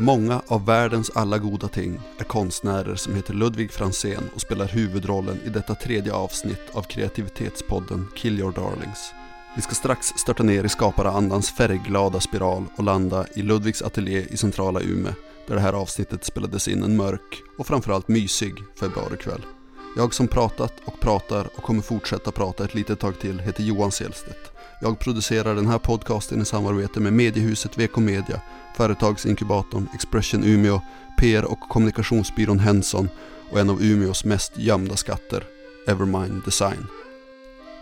Många av världens alla goda ting är konstnärer som heter Ludvig Franzén och spelar huvudrollen i detta tredje avsnitt av kreativitetspodden Kill Your Darlings. Vi ska strax störta ner i skaparandans färgglada spiral och landa i Ludvigs ateljé i centrala Ume där det här avsnittet spelades in en mörk och framförallt mysig februarikväll. Jag som pratat och pratar och kommer fortsätta prata ett litet tag till heter Johan Selstedt. Jag producerar den här podcasten i samarbete med mediehuset VK Media, företagsinkubatorn Expression Umeå, PR och kommunikationsbyrån Henson och en av Umeås mest gömda skatter, Evermind Design.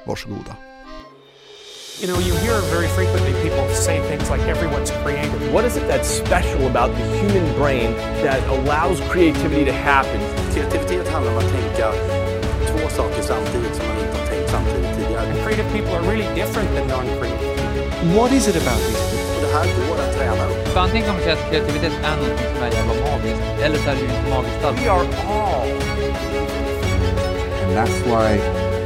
Varsågoda. You know, you hear very frequently people say things like everyone's creative. What is it that's special about the human brain that allows creativity to happen? Kreativitet handlar om att tänka två saker samtidigt som man inte har tänkt samtidigt tidigare. And creative people are really different than non-creative people. What is it about these people? Och det här går att träna upp. För antingen man säga att kreativitet är någonting som är jävla magiskt, eller så är det ju inte magiskt alls. We are all And that's why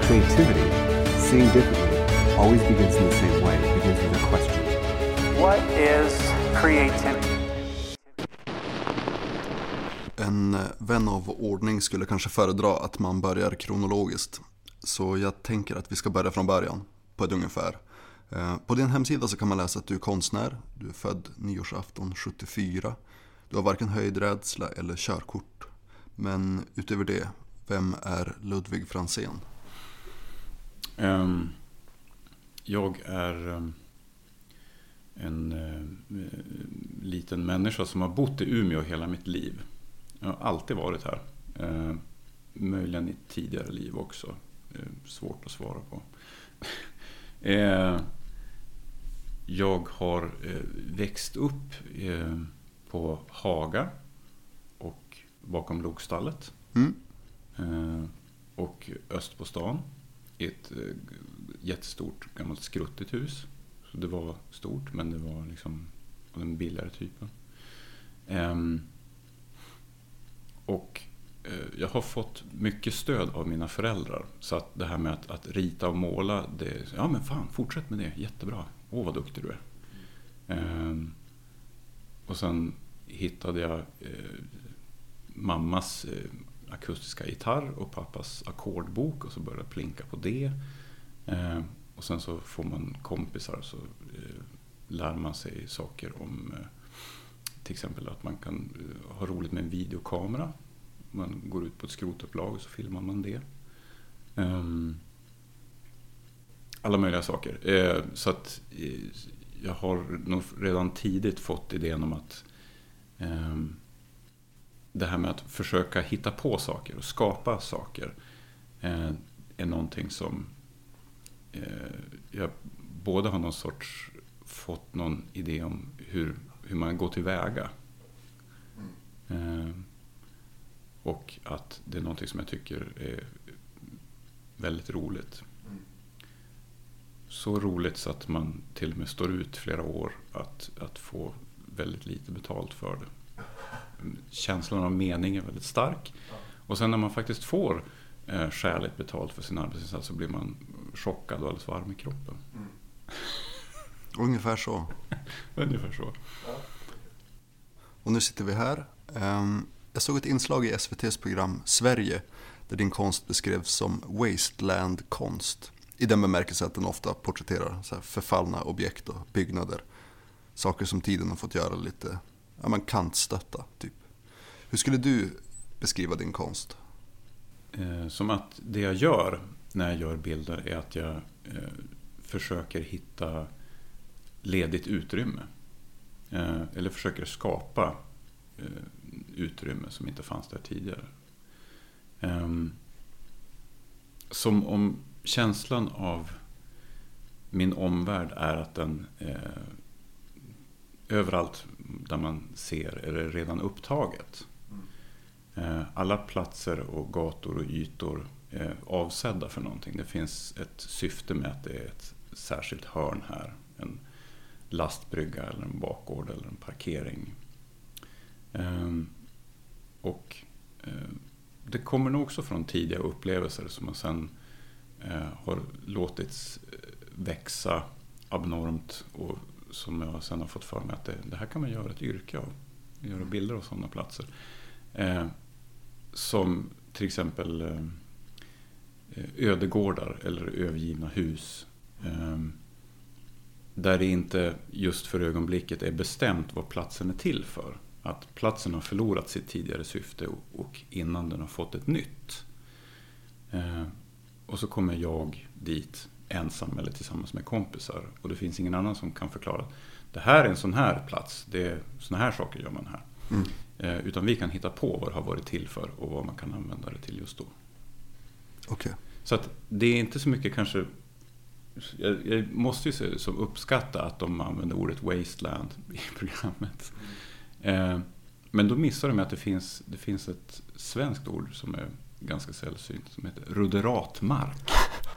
creativity, seeing differently, always begins in the same way. It begins with a question. What is creativity? En eh, vän av ordning skulle kanske föredra att man börjar kronologiskt. Så jag tänker att vi ska börja från början, på ett ungefär. Eh, på din hemsida så kan man läsa att du är konstnär, du är född nyårsafton 74. Du har varken höjdrädsla eller körkort. Men utöver det, vem är Ludvig Fransén? Ehm, jag är ehm, en eh, liten människa som har bott i Umeå hela mitt liv. Jag har alltid varit här. Ehm, möjligen i tidigare liv också. Svårt att svara på. jag har eh, växt upp eh, på Haga och bakom Logstallet. Mm. Eh, och öst på stan. I ett jättestort gammalt skruttigt hus. Så det var stort men det var liksom av den billigare typen. Ehm, och jag har fått mycket stöd av mina föräldrar. Så att det här med att, att rita och måla, det, ja men fan fortsätt med det, jättebra. Åh vad duktig du är. Eh, och sen hittade jag eh, mammas eh, akustiska gitarr och pappas ackordbok och så började jag plinka på det. Eh, och sen så får man kompisar och så eh, lär man sig saker om eh, till exempel att man kan eh, ha roligt med en videokamera. Man går ut på ett skrotupplag och så filmar man det. Ehm, alla möjliga saker. Eh, så att eh, jag har nog redan tidigt fått idén om att ehm, det här med att försöka hitta på saker och skapa saker eh, är någonting som jag både har någon sorts fått någon idé om hur, hur man går tillväga. Eh, och att det är någonting som jag tycker är väldigt roligt. Så roligt så att man till och med står ut flera år att, att få väldigt lite betalt för det känslan av mening är väldigt stark. Och sen när man faktiskt får eh, skäligt betalt för sin arbetsinsats så blir man chockad och alldeles varm i kroppen. Ungefär så. Ungefär så. Och nu sitter vi här. Ehm, Jag såg ett inslag i SVTs program Sverige där din konst beskrevs som wasteland-konst. I den bemärkelse att den ofta porträtterar så här förfallna objekt och byggnader. Saker som tiden har fått göra lite ja, men kantstötta, typ. Hur skulle du beskriva din konst? Eh, som att det jag gör när jag gör bilder är att jag eh, försöker hitta ledigt utrymme. Eh, eller försöker skapa eh, utrymme som inte fanns där tidigare. Ehm, som om känslan av min omvärld är att den eh, överallt där man ser är det redan upptaget. Eh, Alla platser och gator och ytor är avsedda för någonting. Det finns ett syfte med att det är ett särskilt hörn här. En lastbrygga eller en bakgård eller en parkering. Eh, Och eh, det kommer nog också från tidiga upplevelser som man sen eh, Eh, har låtits eh, växa abnormt och som jag sen har fått för mig att det, det här kan man göra ett yrke av. göra bilder av sådana platser. Eh, som till exempel eh, ödegårdar eller övergivna hus. Eh, där det inte just för ögonblicket är bestämt vad platsen är till för. Att platsen har förlorat sitt tidigare syfte och, och innan den har fått ett nytt. Ehm, och så kommer jag dit ensam eller tillsammans med kompisar. Och det finns ingen annan som kan förklara. Det här är en sån här plats. Det är, såna här saker gör man här. Mm. Eh, utan vi kan hitta på vad det har varit till för och vad man kan använda det till just då. Okej. Så att det är inte så mycket kanske... Jag, jag måste ju se, som uppskatta att de använder ordet wasteland i programmet. Eh, men då missar de att det finns, det finns ett svenskt ord som är ganska sällsynt som heter ruderatmark.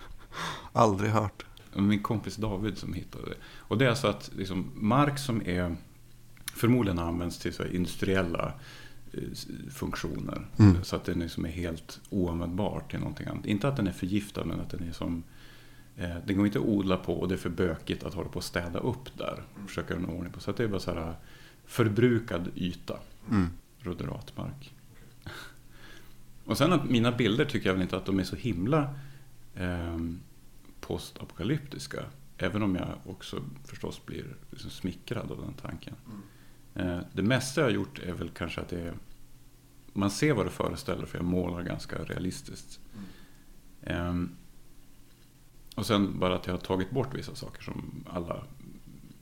Aldrig hört. Min kompis David som hittade det. Och det är alltså att liksom, mark som är förmodligen används till så industriella eh, funktioner. Mm. Så att den liksom är helt oanvändbar till någonting annat. Inte att den är förgiftad men att den är som eh, den går inte att odla på och det är för bökigt att hålla på och städa upp där. Försöka göra ordning på. Så att det är bara så här förbrukad yta. Mm. Ruderatmark. Och sen att mina bilder tycker jag väl inte att de är så himla eh, postapokalyptiska. Även om jag också förstås blir liksom smickrad av den tanken. Eh, det mesta jag har gjort är väl kanske att det är, man ser vad det föreställer för jag målar ganska realistiskt. Eh, och sen bara att jag har tagit bort vissa saker som alla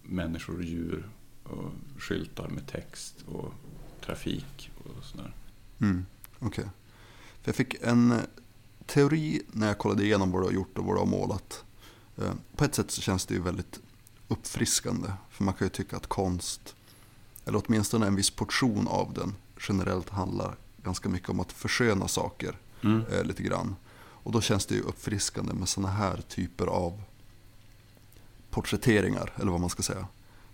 människor och djur och skyltar med text och trafik och sådär. Mm. Okej. För jag fick en eh, teori när jag kollade igenom vad du har gjort och vad du har målat. Eh, På ett sätt så känns det ju väldigt uppfriskande. För man kan ju tycka att konst, eller åtminstone en viss portion av den, generellt handlar ganska mycket om att försköna saker Mm. eh, lite grann. Och då känns det ju uppfriskande med sådana här typer av porträtteringar, eller vad man ska säga.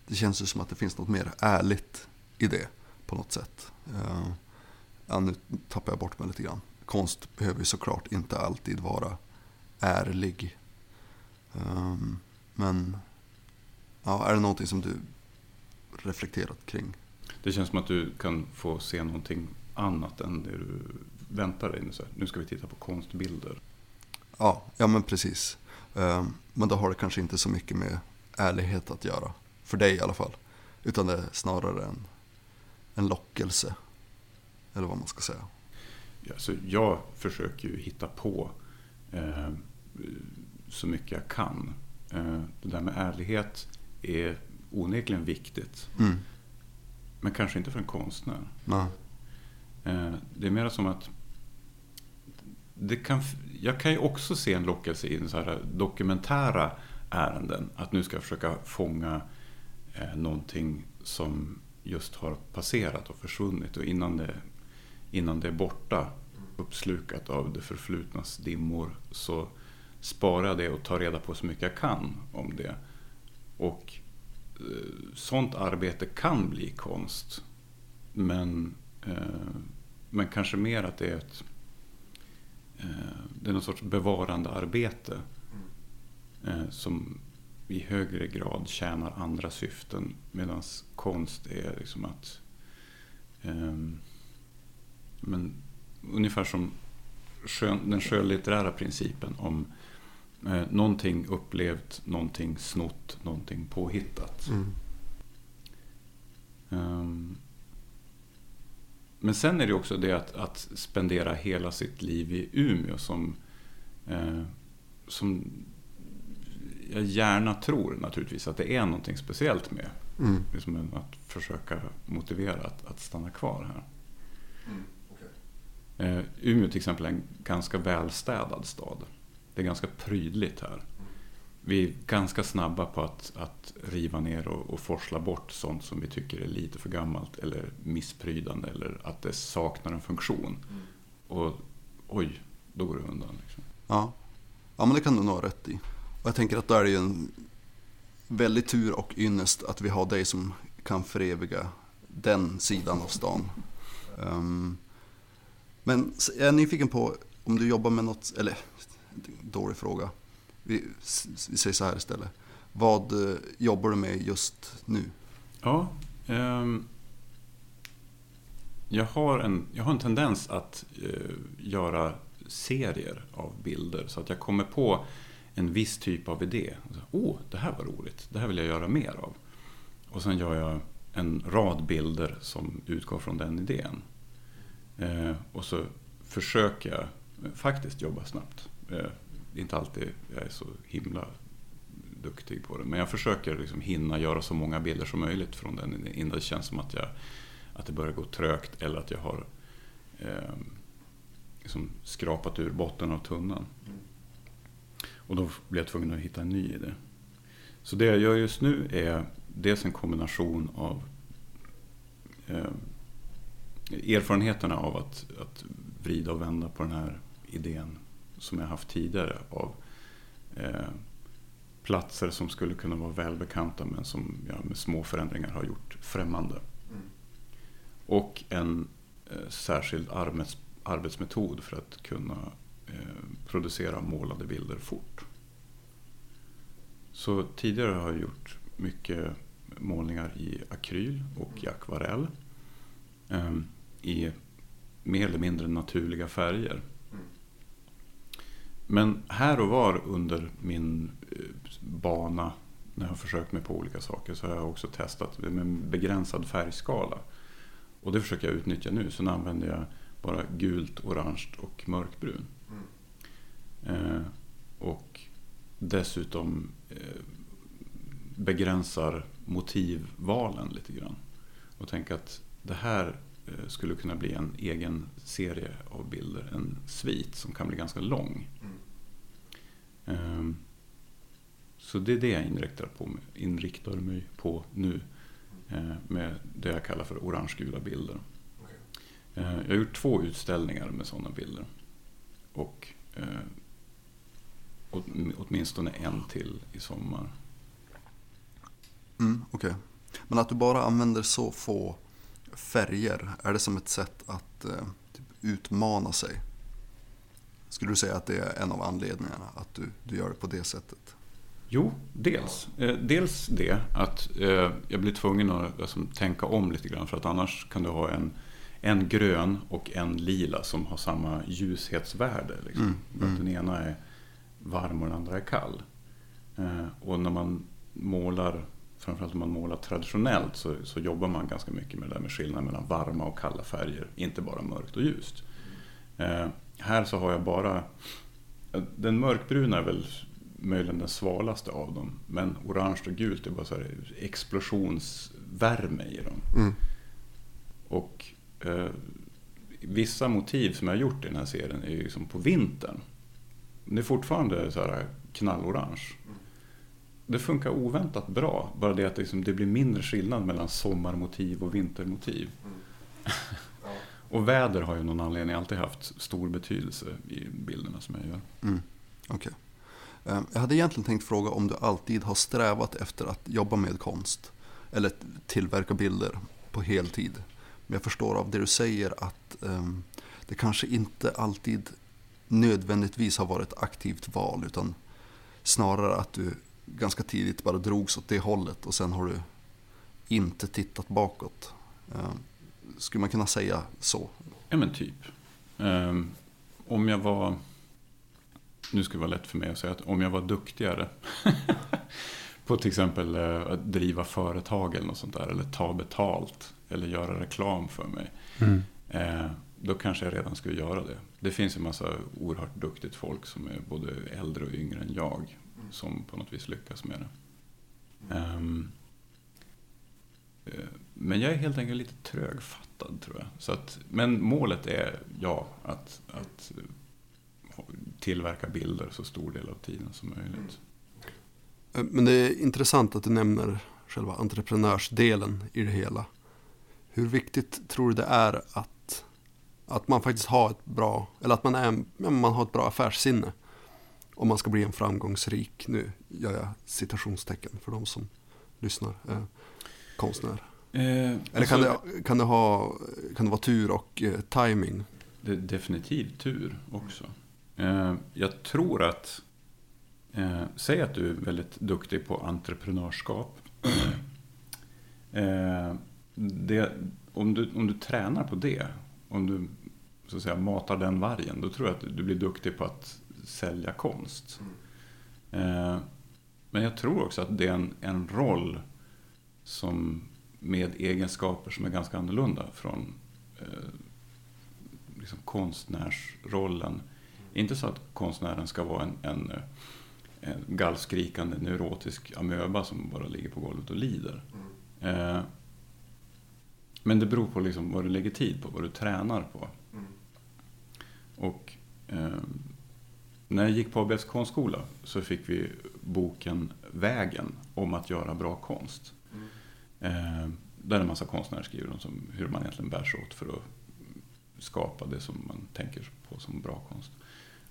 Det känns ju som att det finns något mer ärligt i det på något sätt. Eh, Ja, nu tappar jag bort mig lite grann. Konst behöver ju såklart inte alltid vara ärlig. Ehm, men ja, är det någonting som du reflekterat kring? Det känns som att du kan få se någonting annat än det du väntar dig. Nu, så här, nu ska vi titta på konstbilder. Ja, ja men precis. Ehm, men då har det kanske inte så mycket med ärlighet att göra. För dig i alla fall. Utan det är snarare en, en lockelse. Eller vad man ska säga. Ja, så jag försöker ju hitta på eh, så mycket jag kan. Eh, det där med ärlighet är onekligen viktigt. Mm. Men kanske inte för en konstnär. Nej. Eh, det är mer som att det kan, jag kan ju också se en lockelse i så här dokumentära ärenden. Att nu ska jag försöka fånga eh, någonting som just har passerat och försvunnit. Och innan det, innan det är borta, uppslukat av det förflutnas dimmor, så sparar jag det och tar reda på så mycket jag kan om det. Och eh, sånt arbete kan bli konst. Men, eh, men kanske mer att det är ett eh, det är någon sorts bevarandearbete eh, som i högre grad tjänar andra syften medan konst är liksom att ehm, men ungefär som skön, den skönlitterära principen om eh, någonting upplevt, någonting snott, någonting påhittat. Mm. Ehm, men sen är det också det att, att spendera hela sitt liv i Umeå som, eh, som jag gärna tror naturligtvis att det är någonting speciellt med. Mm. Liksom att försöka motivera att, att stanna kvar här. Eh, Umeå till exempel är en ganska välstädad stad. Det är ganska prydligt här. Vi är ganska snabba på att, att riva ner och, och forsla bort sånt som vi tycker är lite för gammalt eller missprydande eller att det saknar en funktion. Och oj, då går det undan. Liksom. Ja. ja, men det kan du nog ha rätt i. Och jag tänker att då är det ju en väldig tur och ynnest att vi har dig som kan föreviga den sidan av stan. Ehm, men jag är nyfiken på om du jobbar med något, eller dålig fråga. Vi, vi säger så här istället. Vad eh, jobbar du med just nu? Ja, ehm, jag, har en, jag har en tendens att eh, göra serier av bilder. Så att jag kommer på en viss typ av idé. Åh, oh, det här var roligt. Det här vill jag göra mer av. Och sen gör jag en rad bilder som utgår från den idén. Eh, och så försöker jag faktiskt jobba snabbt. Eh, det är inte alltid jag är så himla duktig på det. Men jag försöker liksom hinna göra så många bilder som möjligt från den innan det känns som att, jag, att det börjar gå trögt eller att jag har eh, liksom skrapat ur botten av tunnan. Och då blir jag tvungen att hitta en ny idé. Så det jag gör just nu är dels en kombination av eh, erfarenheterna av att, att vrida och vända på den här idén som jag haft tidigare av eh, platser som skulle kunna vara välbekanta men som jag med små förändringar har gjort främmande. Mm. Och en eh, särskild arbets, arbetsmetod för att kunna eh, producera målade bilder fort. Så tidigare har jag gjort mycket målningar i akryl och i akvarell. Eh, I mer eller mindre naturliga färger. Men här och var under min eh, bana när jag har försökt mig på olika saker så har jag också testat med en begränsad färgskala. Och det försöker jag utnyttja nu. Så nu använder jag bara gult, orange och mörkbrun. Mm. Eh, och dessutom eh, begränsar motivvalen lite grann. Och tänker att det här skulle kunna bli en egen serie av bilder. En svit som kan bli ganska lång. Mm. Så det är det jag inriktar, på, inriktar mig på nu. Eh, med det jag kallar för orange-gula bilder. Okay. Eh, jag har gjort två utställningar med sådana bilder. Och eh, åtminstone en till i sommar. Mm, Okej. Okay. Men att du bara använder så få färger, är det som ett sätt att eh, typ utmana sig? Skulle du säga att det är en av anledningarna att du, du gör det på det sättet? Jo, dels. Eh, dels det att eh, jag blir tvungen att alltså, tänka om lite grann för att annars kan du ha en, en grön och en lila som har samma ljushetsvärde. Liksom. Mm, mm. Den ena är varm och den andra är kall. Och när man målar, framförallt om man målar traditionellt så, så jobbar man ganska mycket med det där med skillnaden mellan varma och kalla färger, inte bara mörkt och ljust. Eh, här så har jag bara, den mörkbruna är väl möjligen den svalaste av dem. Men orange och gult är bara så här explosionsvärme i dem. Mm. Och eh, vissa motiv som jag har gjort i den här serien är ju som på vintern. Det är fortfarande så här knallorange. Det funkar oväntat bra, bara det att det, liksom, det blir mindre skillnad mellan sommarmotiv och vintermotiv. Mm. Ja. och väder har ju någon anledning alltid haft stor betydelse i bilderna som jag gör. Mm. Okay. Eh, jag hade egentligen tänkt fråga om du alltid har strävat efter att jobba med konst eller tillverka bilder på heltid. Men jag förstår av det du säger att um, det kanske inte alltid nödvändigtvis har varit ett aktivt val utan snarare att du ganska tidigt bara drogs åt det hållet och sen har du inte tittat bakåt. Um, skulle man kunna säga så? Ja men typ. Um, om jag var nu ska det vara lätt för mig att säga att om jag var duktigare på till exempel eh, att driva företag eller något sånt där, eller ta betalt, eller göra reklam för mig. Mm. Eh, då kanske jag redan skulle göra det. Det finns en massa oerhört duktigt folk som är både äldre och yngre än jag, som på något vis lyckas med det. Um, men jag är helt enkelt lite trögfattad tror jag. Så att, men målet är, ja, att, att eh, tillverka bilder så stor del av tiden som möjligt. Eh, men det är intressant att du nämner själva entreprenörsdelen i det hela. Hur viktigt tror du det är att, att man faktiskt har ett bra, eller att man, är, man har ett bra affärssinne om man ska bli en framgångsrik, nu gör jag citationstecken för de som lyssnar, eh, konstnär? Eh, Eller alltså, kan, det, kan, det ha, kan det vara tur och eh, timing? Det är definitivt tur också. Eh, jag tror att, eh, säg att du är väldigt duktig på entreprenörskap. Eh, det, om, du, om du tränar på det, om du så att säga, matar den vargen, då tror jag att du blir duktig på att sälja konst. Eh, men jag tror också att det är en, en roll som med egenskaper som är ganska annorlunda från eh, liksom konstnärsrollen. Inte så att konstnären ska vara en, en, en gallskrikande neurotisk amöba som bara ligger på golvet och lider. Eh, men det beror på liksom vad du lägger tid på, vad du tränar på. Och eh, när jag gick på ABFs konstskola så fick vi boken Vägen om att göra bra konst. Eh, där är en massa konstnärer skriver om hur man egentligen bär sig åt för att skapa det som man tänker på som bra konst.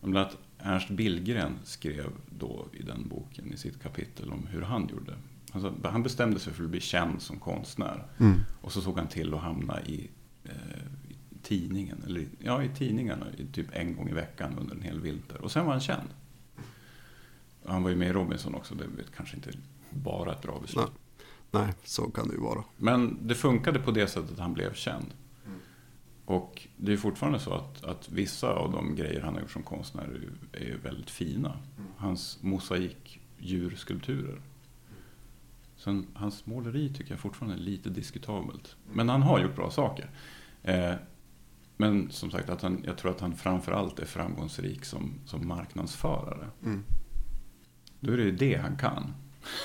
Bland annat Ernst Billgren skrev då i den boken i sitt kapitel om hur han gjorde. Alltså, han bestämde sig för att bli känd som konstnär. Mm. Och så såg han till att hamna i, eh, i tidningen, eller ja, i tidningarna typ en gång i veckan under en hel vinter. Och sen var han känd. Han var ju med i Robinson också, det är kanske inte bara ett bra beslut. Nej. Nej, så kan det ju vara. Men det funkade på det sättet att han blev känd. Och det är fortfarande så att, att vissa av de grejer han har gjort som konstnär är, är väldigt fina. Hans mosaik djurskulpturer. Sen, hans måleri tycker jag fortfarande är lite diskutabelt. Men han har gjort bra saker. Eh, men som sagt, att han, jag tror att han framförallt är framgångsrik som, som marknadsförare. Mm. Då är det ju det han kan.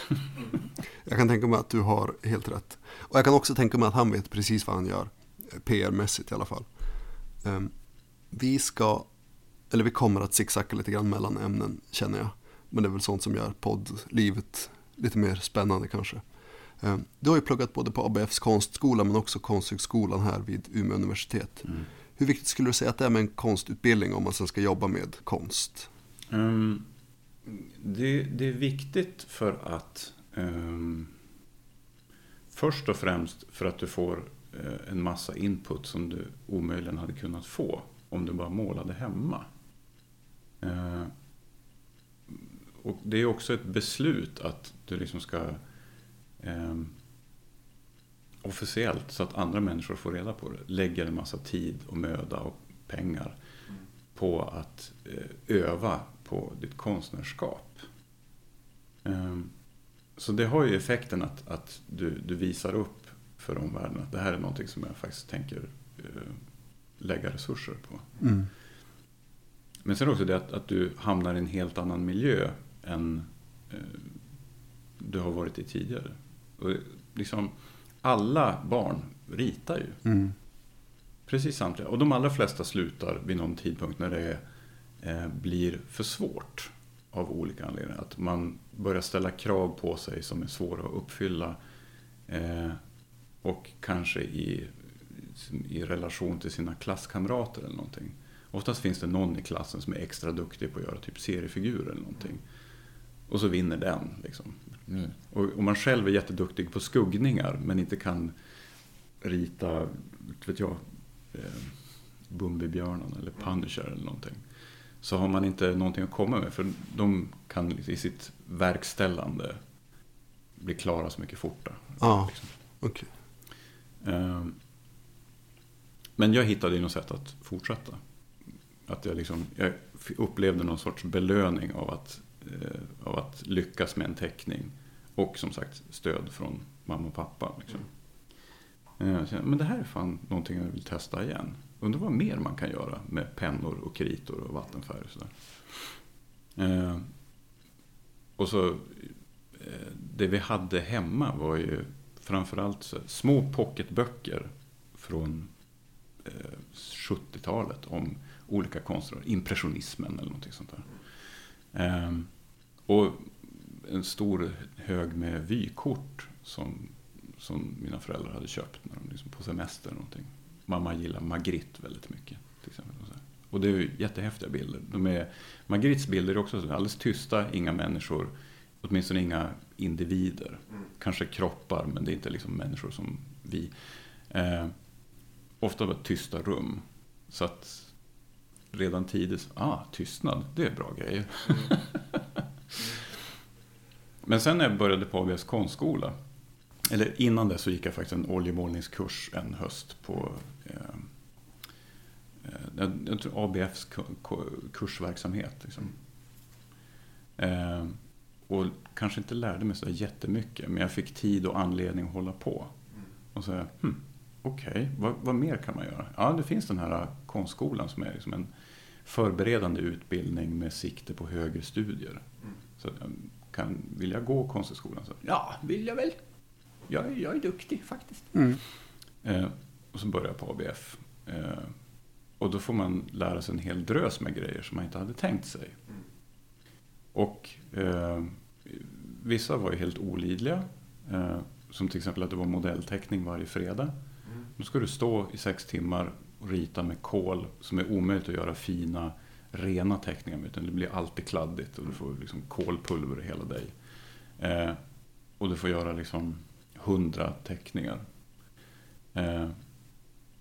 Jag kan tänka mig att du har helt rätt. Och jag kan också tänka mig att han vet precis vad han gör. eh, PR-mässigt i alla fall. Ehm, vi ska, eller vi kommer att zigzacka lite grann mellan ämnen känner jag. Men det är väl sånt som gör poddlivet lite mer spännande kanske. Ehm, du har ju pluggat både på ABFs konstskola men också konsthögskolan här vid Umeå universitet. Hur viktigt skulle du säga att det är med en konstutbildning om man sen ska jobba med konst? Um, det, det är viktigt för att um, först och främst för att du får eh, en massa input som du omöjligen hade kunnat få om du bara målade hemma. Uh, och det är också ett beslut att du liksom ska um, officiellt så att andra människor får reda på det. Lägger en massa tid och möda och pengar på att eh, öva på ditt konstnärskap. Ehm, Så det har ju effekten att, att du, du visar upp för omvärlden att det här är någonting som jag faktiskt tänker eh, lägga resurser på. Mm. Men sen också det att, att du hamnar i en helt annan miljö än eh, du har varit i tidigare. Och liksom, alla barn ritar ju. Mm. Precis samtliga. Och de allra flesta slutar vid någon tidpunkt när det eh, blir för svårt av olika anledningar. Att man börjar ställa krav på sig som är svåra att uppfylla. Eh, och kanske i, i relation till sina klasskamrater eller någonting. Oftast finns det någon i klassen som är extra duktig på att göra typ seriefigurer eller någonting. Och så vinner den. Liksom. Och, och man själv är jätteduktig på skuggningar men inte kan rita, vet jag, eh, Bumbibjörnen eller Punisher eller någonting. Så har man inte någonting att komma med för de kan i sitt verkställande bli klara så mycket fortare. Ja, Liksom. okej. Ehm, Men jag hittade ju något sätt att fortsätta. Att jag, liksom, jag upplevde någon sorts belöning av att, eh, av att lyckas med en teckning. Och som sagt stöd från mamma och pappa. Liksom. Mm. så Men det här är fan någonting jag vill testa igen. Undrar vad mer man kan göra med pennor och kritor och vattenfärg och sådär. Eh, Och så eh, det vi hade hemma var ju framförallt så, små pocketböcker från eh, 70-talet om olika konstnärer. impressionismen eller någonting sånt där. Eh, och en stor hög med vykort som, som mina föräldrar hade köpt när de liksom på semester. eller Någonting. Mamma gillar Magritte väldigt mycket. Till exempel. Och det är ju jättehäftiga bilder. De är, Magrittes bilder är också så alldeles tysta, inga människor. Åtminstone inga individer. Kanske kroppar, men det är inte liksom människor som vi. Eh, ofta bara tysta rum. Så att redan tidigt, ah, tystnad, det är bra grejer. Men sen när jag började på ABS konstskola eller innan det så gick jag faktiskt en oljemålningskurs en höst på eh, jag, jag tror ABFs kursverksamhet. Liksom. Eh, och kanske inte lärde mig så jättemycket, men jag fick tid och anledning att hålla på. Och så, hmm, okej, vad, vad mer kan man göra? Ja, det finns den här eh, konstskolan som är liksom en förberedande utbildning med sikte på högre studier. Så eh, kan, vill jag gå konsthögskolan? Så, ja, vill jag väl. Jag, är- jag är duktig faktiskt. Eh, och så började jag på ABF. Eh, och då får man lära sig en hel drös med grejer som man inte hade tänkt sig. Och eh, vissa var ju helt olidliga. Eh, som till exempel att det var modellteckning varje fredag. Då ska du stå i sex timmar och rita med kol som är omöjligt att göra fina, rena teckningar med. Utan det blir alltid kladdigt och du får liksom kolpulver i hela dig. Eh, och du får göra liksom hundra teckningar. Eh,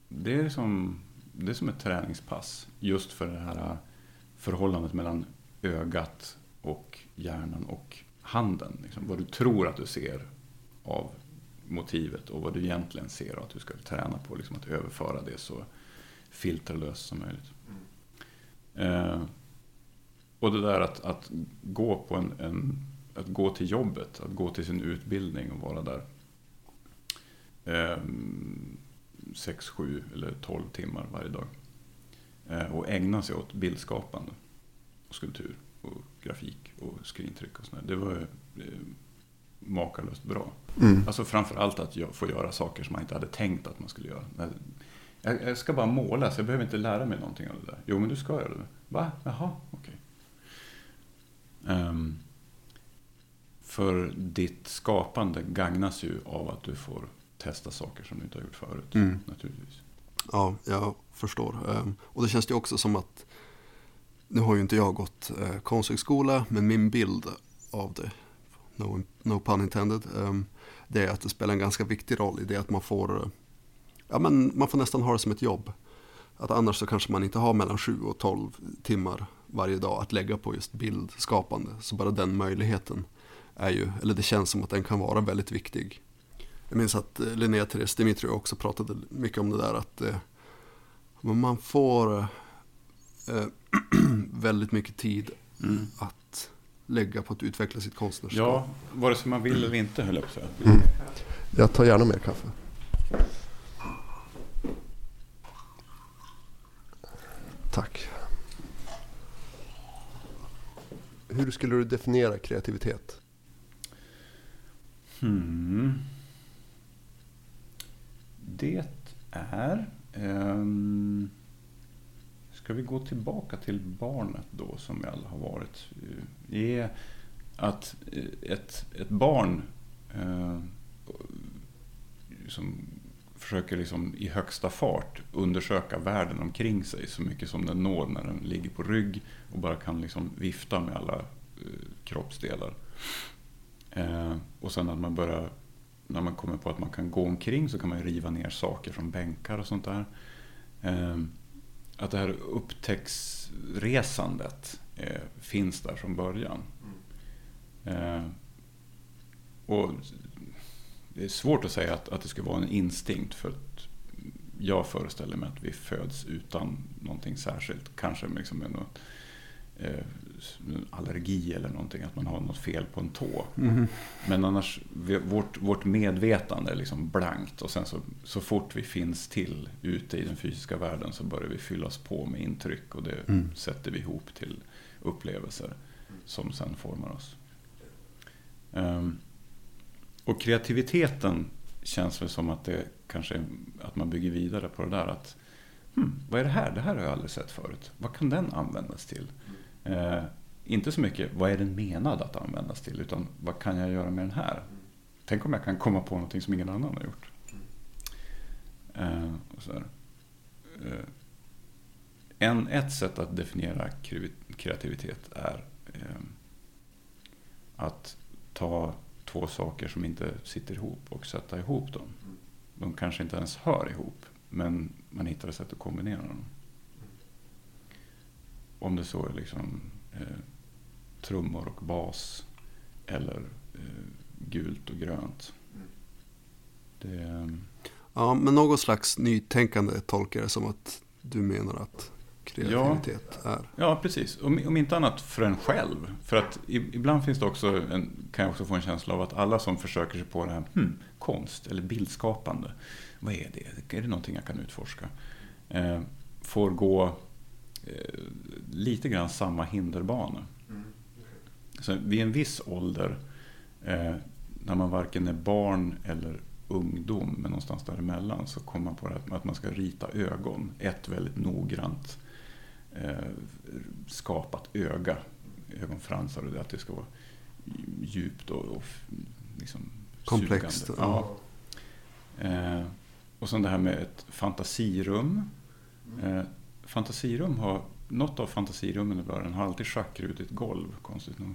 det, är som, det är som ett träningspass. Just för det här förhållandet mellan ögat och hjärnan och handen. Liksom, vad du tror att du ser av motivet och vad du egentligen ser och att du ska träna på liksom, att överföra det så filterlöst som möjligt. Mm. Eh, och det där att, att gå på en, en att gå till jobbet, att gå till sin utbildning och vara där. Eh, sex, sju eller tolv timmar varje dag. Eh, och ägna sig åt bildskapande. Och skulptur och grafik och skrintryck och sådär. Det var eh, makalöst bra. Mm. Alltså framför allt att jag får göra saker som man inte hade tänkt att man skulle göra. Jag, jag ska bara måla, så jag behöver inte lära mig någonting av det där. Jo, men du ska göra det. Va? Jaha, okej. Ehm, för ditt skapande gagnas ju av att du får testa saker som du inte har gjort förut. Mm. Naturligtvis. Ja, jag förstår. Ehm, Och det känns ju också som att, nu har ju inte jag gått eh, konsthögskola, men min bild av det, no, no pun intended, ehm, det är att det spelar en ganska viktig roll i det att man får, eh, ja men man får nästan ha det som ett jobb. Att annars så kanske man inte har mellan 7 och 12 timmar varje dag att lägga på just bildskapande. Så bara den möjligheten är ju, eller det känns som att den kan vara väldigt viktig. Jag minns att eh, Linnea Therese Dimitri också pratade mycket om det där att eh, man får eh, väldigt mycket tid Mm. att lägga på att utveckla sitt konstnärskap. Ja, vare sig man vill eller inte höll jag på att säga. Mm. Jag tar gärna mer kaffe. Tack. Hur skulle du definiera kreativitet? Hmm. Det är... Um, ska vi gå tillbaka till barnet då som vi alla har varit? Det är att eh, ett, ett barn uh, som försöker liksom i högsta fart undersöka världen omkring sig så mycket som den når när den ligger på rygg och bara kan liksom vifta med alla eh, kroppsdelar. Eh, och sen att man börjar, när man kommer på att man kan gå omkring så kan man riva ner saker från bänkar och sånt där. Eh, att det här upptäcktsresandet eh, finns där från början. Eh, och det är svårt att säga att, att det skulle vara en instinkt för att jag föreställer mig att vi föds utan någonting särskilt. Kanske liksom med något, eh, allergi eller någonting, att man har något fel på en tå. Men annars, vi, vårt, vårt medvetande är liksom blankt och sen så, så fort vi finns till ute i den fysiska världen så börjar vi fyllas på med intryck och det Mm. sätter vi ihop till upplevelser som sen formar oss. Ehm, och kreativiteten känns väl som att det kanske att man bygger vidare på det där att hmm, vad är det här? Det här har jag aldrig sett förut. Vad kan den användas till? Eh, inte så mycket vad är den menad att användas till utan vad kan jag göra med den här? Tänk om jag kan komma på någonting som ingen annan har gjort. Eh, och så här. Eh, en, ett sätt att definiera kreativitet är eh, att ta två saker som inte sitter ihop och sätta ihop dem. De kanske inte ens hör ihop, men man hittar ett sätt att kombinera dem. Om det så är liksom eh, trummor och bas eller eh, gult och grönt. Det, eh, Ja, men något slags nytänkande tolkar det som att du menar att kreativitet är. ja, precis. Om, om inte annat för en själv. För att i- ibland finns det också en, kan jag också få en känsla av att alla som försöker sig på det här, hmm, konst eller bildskapande, vad är det? Är det någonting jag kan utforska? Eh, får gå eh, lite grann samma hinderbana. Så vid en viss ålder, eh, när man varken är barn eller ungdom, men någonstans däremellan, så kommer man på det här att man ska rita ögon. Ett väldigt noggrant skapat öga, ögonfransar och det, att det ska vara djupt och, och liksom Komplext. Ja. Eh, och sen det här med ett fantasirum. Eh, fantasirum har, något av fantasirummen i världen har alltid schackrutigt golv, konstigt nog.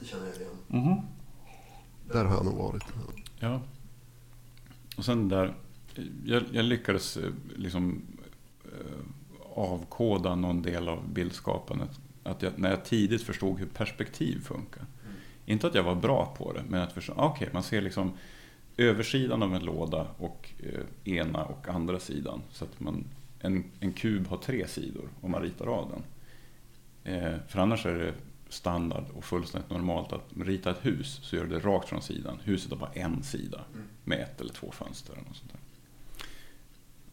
Det känner jag igen. Där har jag nog varit. Ja. Och sen där, jag, jag lyckades eh, liksom eh, avkoda någon del av bildskapandet. Att jag, när jag tidigt förstod hur perspektiv funkar. Inte att jag var bra på det, men att förstå, ah, okej, man ser liksom översidan av en låda och eh, ena och andra sidan. Så att man, en, en kub har tre sidor om man ritar av den. Eh, för annars är det standard och fullständigt normalt att rita ett hus så gör det rakt från sidan. Huset har bara en sida med ett eller två fönster. Något sånt där.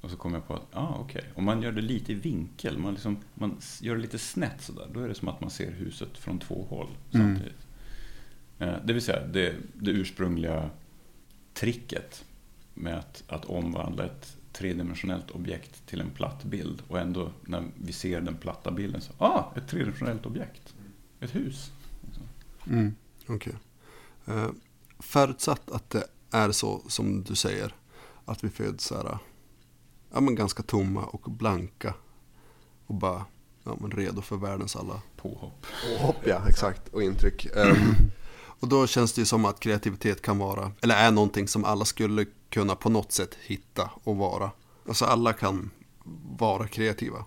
Och så kom jag på att, ah, okej, om man gör det lite i vinkel, man, liksom, man gör det lite snett sådär, då är det som att man ser huset från två håll Mm. samtidigt. Eh, det vill säga det, det ursprungliga tricket med att, att omvandla ett tredimensionellt objekt till en platt bild och ändå när vi ser den platta bilden så, ah, ett tredimensionellt objekt. Ett hus. Mm, Okej. Eh, förutsatt att det är så som du säger. Att vi föds så här, ja, men ganska tomma och blanka. Och bara ja, men redo för världens alla Påhopp. påhopp. Ja, exakt. Och intryck. Ehm, och då känns det ju som att kreativitet kan vara, eller är någonting som alla skulle kunna på något sätt hitta och vara. Alltså alla kan vara kreativa.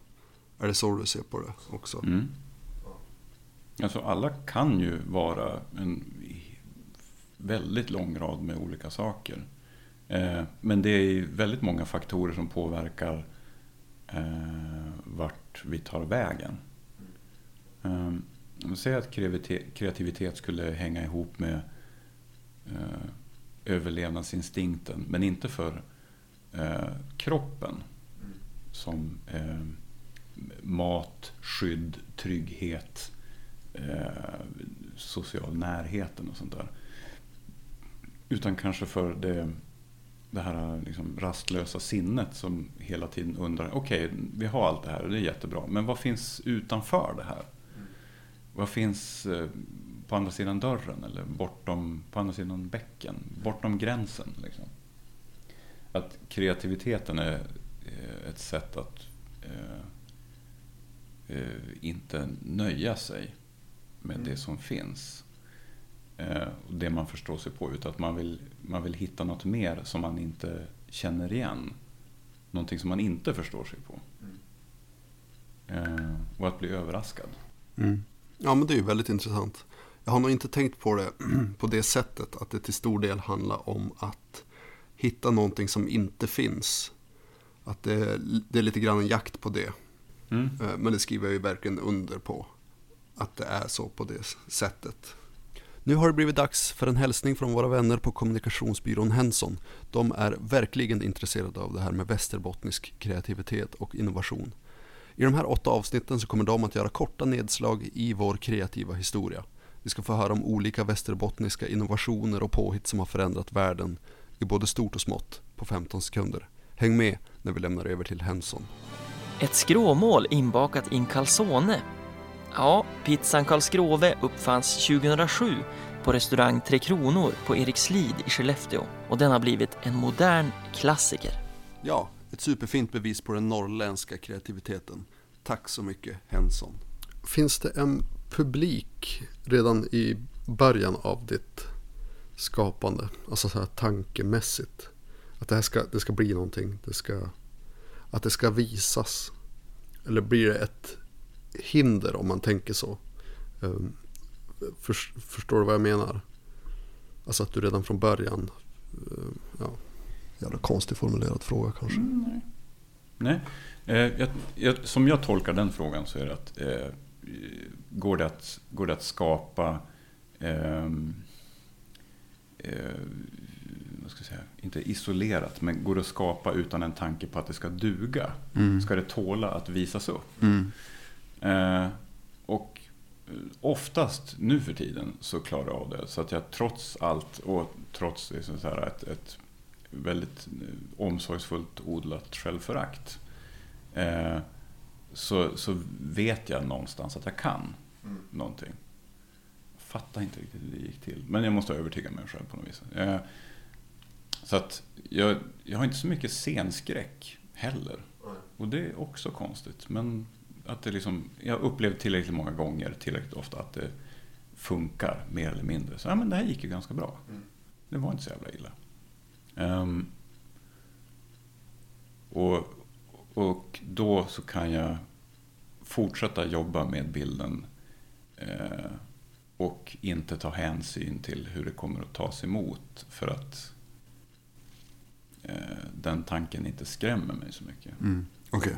Är det så du ser på det också? Mm. Alltså alla kan ju vara en väldigt lång rad med olika saker. Eh, men det är väldigt många faktorer som påverkar eh, vart vi tar vägen. Ehm, om vi säger att kreativitet, skulle hänga ihop med eh, överlevnadsinstinkten, men inte för kroppen. Som mat, skydd, trygghet, social närheten och sånt där. Utan kanske för det, det här liksom rastlösa sinnet som hela tiden undrar, okej, vi har allt det här och det är jättebra, men vad finns utanför det här? Vad finns eh, på andra sidan dörren eller bortom, på andra sidan bäcken, bortom gränsen? Liksom? Att kreativiteten är eh, ett sätt att eh, eh, inte nöja sig med det som finns. Eh, och det man förstår sig på. Utan att man vill, man vill hitta något mer som man inte känner igen. Någonting som man inte förstår sig på. Eh, och att bli överraskad. Mm. Ja, men det är ju väldigt intressant. Jag har nog inte tänkt på det på det sättet att det till stor del handlar om att hitta någonting som inte finns. Att det, det är lite grann en jakt på det. Mm. Eh, Men det skriver jag ju verkligen under på. Att det är så på det sättet. Nu har det blivit dags för en hälsning från våra vänner på kommunikationsbyrån Henson. De är verkligen intresserade av det här med västerbottnisk kreativitet och innovation. I de här åtta avsnitten så kommer de att göra korta nedslag i vår kreativa historia. Vi ska få höra om olika västerbottniska innovationer och påhitt som har förändrat världen i både stort och smått på 15 sekunder. Häng med när vi lämnar över till Henson. Ett skråmål inbakat i en calzone. Ja, pizzan Karlskrove uppfanns 2007 på restaurang Tre Kronor på Erikslid i Skellefteå och den har blivit en modern klassiker. Ja, ett superfint bevis på den norrländska kreativiteten. Tack så mycket Henson. Finns det en publik redan i början av ditt skapande? Alltså så här tankemässigt. Att det här ska, det ska bli någonting. Det ska, att det ska visas. Eller blir det ett hinder om man tänker så? Ehm, förs- förstår du vad jag menar? Alltså att du redan från början eh, ja, jävla konstigt formulerad fråga kanske. Mm, nej. nej. Eh, jag, jag, som jag tolkar den frågan så är det att eh, går, det att går det att skapa ehm, eh, vad ska jag säga, inte isolerat, men går det att skapa utan en tanke på att det ska duga? Mm. Ska det tåla att visas upp? Mm. Eh, och oftast nu för tiden så klarar jag av det. Så att jag trots allt och trots liksom så här ett, ett väldigt eh, omsorgsfullt odlat självförakt eh, så, så vet jag någonstans att jag kan Mm. någonting. Fattar inte riktigt hur det gick till. Men jag måste övertyga mig själv på något vis. Eh, så att jag, jag har inte så mycket scenskräck heller. Och det är också konstigt. Men att det liksom, jag upplevt tillräckligt många gånger, tillräckligt ofta att det funkar mer eller mindre. Så ja, men det här gick ju ganska bra. Det var inte så jävla illa. Ehm, och, och då så kan jag fortsätta jobba med bilden eh, och inte ta hänsyn till hur det kommer att tas emot. För att eh, den tanken inte skrämmer mig så mycket. Mm. Okej.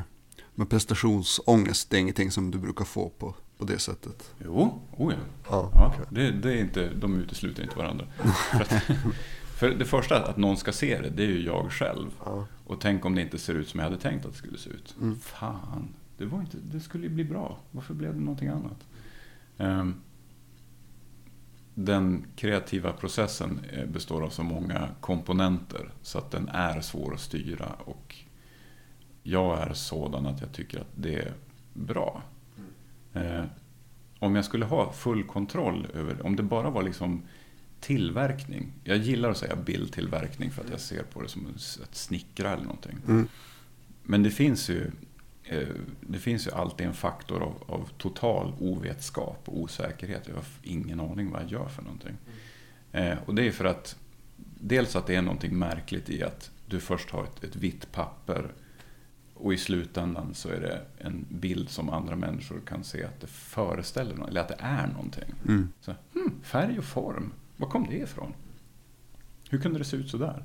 Men prestationsångest, det är ingenting som du brukar få på, på det sättet? Jo, oh ja. Ja, ja okej. det, det är inte, de utesluter inte varandra. för, att, för det första, att någon ska se det, det är ju jag själv. Ja. Och tänk om det inte ser ut som jag hade tänkt att det skulle se ut. Mm. Fan, det, var inte, det skulle ju bli bra. Varför blev det någonting annat? Ehm, den kreativa processen eh, består av så många komponenter så att den är svår att styra. Och jag är sådan att jag tycker att det är bra. Eh, om jag skulle ha full kontroll över, om det bara var liksom tillverkning. Jag gillar att säga bildtillverkning för att jag ser på det som att snickra eller någonting. Mm. Men det finns ju, eh, det finns ju alltid en faktor av, av total ovetskap och osäkerhet. Jag har ingen aning vad jag gör för någonting. Eh, och det är för att dels att det är någonting märkligt i att du först har ett, ett vitt papper och i slutändan så är det en bild som andra människor kan se att det föreställer något, eller att det är någonting. Mm. Så, hmm, färg och form, var kom det ifrån? Hur kunde det se ut så där?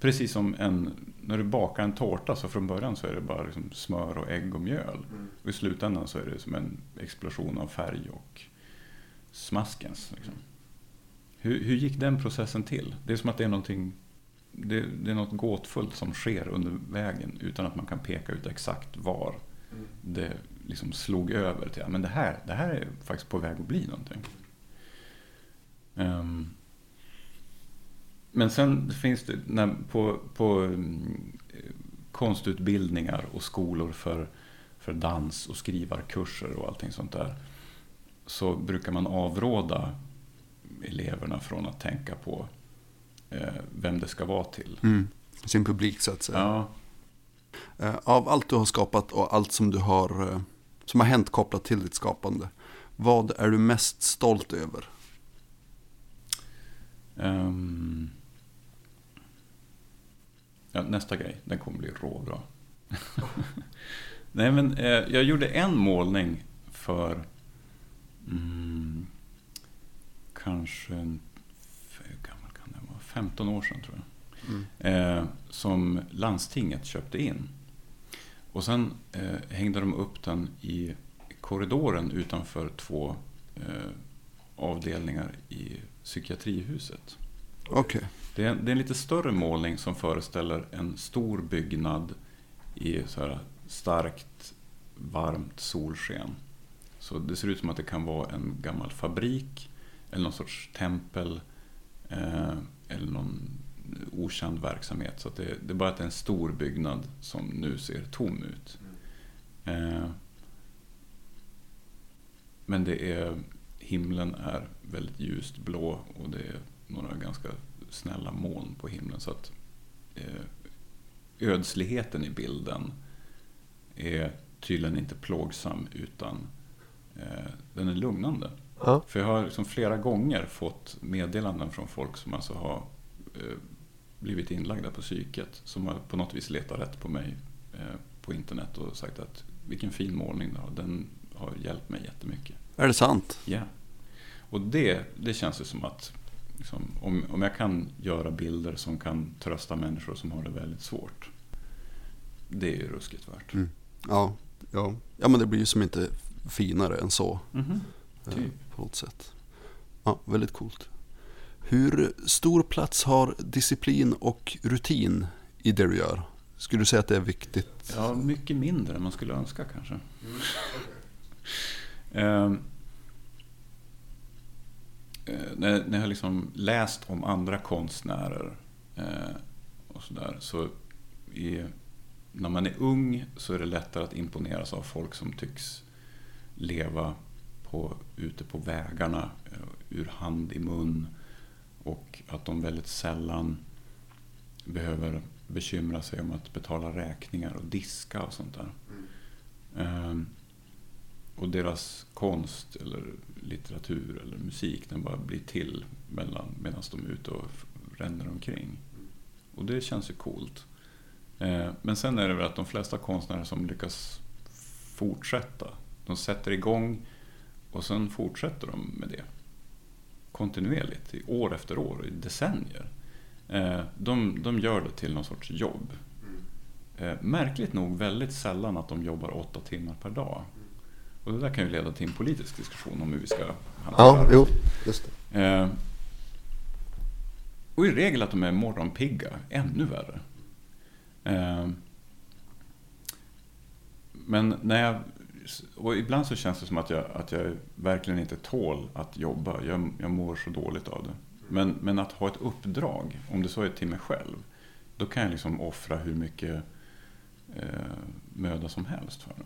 Precis som en, när du bakar en tårta så från början så är det bara liksom smör och ägg och mjöl. Och i slutändan så är det som en explosion av färg och smaskens. Liksom. Hur, hur gick den processen till? Det är som att det är någonting det, det är något gåtfullt som sker under vägen utan att man kan peka ut exakt var det liksom slog över till. Men det här, det här är faktiskt på väg att bli någonting. Ehm, men sen finns det när, på, på mm, konstutbildningar och skolor för, för dans och skrivarkurser och allting sånt där. Så brukar man avråda eleverna från att tänka på vem det ska vara till. Mm. Sin publik så att säga. Ja, Eh, Av allt du har skapat och allt som du har eh, som har hänt kopplat till ditt skapande. Vad är du mest stolt över? Ehm, ja, nästa grej, den kommer bli råbra. Nej, men eh, jag gjorde en målning för mm, kanske en, hur gammal kan den vara? 15 år sedan tror jag. Eh, som landstinget köpte in. Och sen eh, hängde de upp den i korridoren utanför två eh, avdelningar i psykiatrihuset. Okej. Det är, det är en lite större målning som föreställer en stor byggnad i så här starkt varmt solsken. Så det ser ut som att det kan vara en gammal fabrik eller någon sorts tempel eh, eller någon eh, okänd verksamhet. Så att det, det är bara att det är en stor byggnad som nu ser tom ut. Eh, men det är, himlen är väldigt ljust blå och det är några ganska snälla moln på himlen. Så att eh, ödsligheten i bilden är tydligen inte plågsam utan eh, den är lugnande. Ja. För jag har liksom flera gånger fått meddelanden från folk som alltså har eh, blivit inlagda på psyket. Som har på något vis letat rätt på mig eh, på internet och sagt att vilken fin målning du har. Den har hjälpt mig jättemycket. Är det sant? Ja. Och det, det känns ju som att liksom, om, om jag kan göra bilder som kan trösta människor som har det väldigt svårt. Det är ju ruskigt värt. Mm. Ja, ja. ja, men det blir ju som inte finare än så. Mhm. eh, Typ. På något sätt. Ja, väldigt coolt. Hur stor plats har disciplin och rutin i det du gör? Skulle du säga att det är viktigt? Ja, mycket mindre än man skulle önska kanske. Ehm, eh, när, när jag har liksom läst om andra konstnärer eh, och sådär, så i, när man är ung så är det lättare att imponeras av folk som tycks leva på, ute på vägarna, eh, ur hand i mun och att de väldigt sällan behöver bekymra sig om att betala räkningar och diska och sånt där. Mm. och deras konst eller litteratur eller musik den bara blir till medan de är ute och ränner omkring. Och det känns ju coolt. Ehm, men sen är det väl att de flesta konstnärer som lyckas fortsätta, de sätter igång och sen fortsätter de med det. Kontinuerligt, i år efter år, i decennier. Eh, de, de gör det till någon sorts jobb. Eh, märkligt nog väldigt sällan att de jobbar åtta timmar per dag. Och det där kan ju leda till en politisk diskussion om hur vi ska hantera det. jo, just det. Eh, och i regel att de är morgonpigga, ännu värre. Men när jag, och ibland så känns det som att jag, att jag verkligen inte tål att jobba. Jag, jag mår så dåligt av det. Men, men att ha ett uppdrag, om det så är till mig själv, då kan jag liksom offra hur mycket eh, möda som helst för det.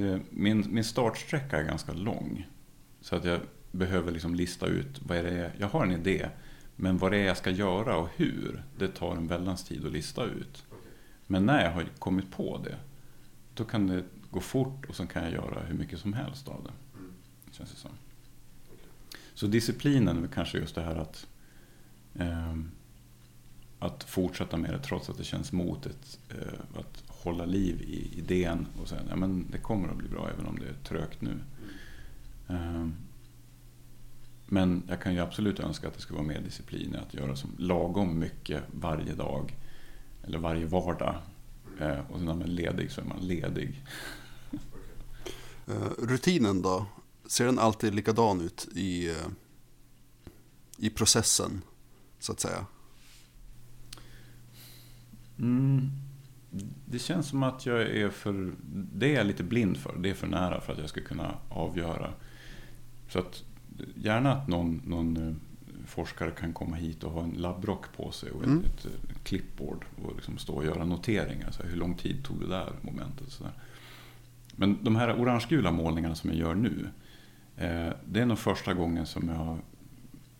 det min, min startsträcka är ganska lång. Så att jag behöver liksom lista ut vad är det jag har en idé. Men vad det är jag ska göra och hur, det tar en väldans tid att lista ut. Men när jag har kommit på det, då kan det gå fort och så kan jag göra hur mycket som helst av det. Känns det som. Så disciplinen är kanske just det här att, ehm, att fortsätta med det trots att det känns motigt. Eh, att hålla liv i idén och säga att men det kommer att bli bra även om det är trögt nu. Ehm, men jag kan ju absolut önska att det ska vara mer disciplin att göra som lagom mycket varje dag. Eller varje vardag. Eh, och sen när man är ledig så är man ledig. Eh, rutinen då? Ser den alltid likadan ut i, eh, i processen, så att säga? Mm. Det känns som att jag är för... Det är jag lite blind för. Det är för nära för att jag ska kunna avgöra. Så att gärna att någon, någon eh, forskare kan komma hit och ha en labbrock på sig och ett, Mm. ett, ett clipboard och liksom stå och göra noteringar. Så här, hur lång tid tog det där momentet? Så där. Men de här orangegula målningarna som jag gör nu. Eh, det är nog första gången som jag har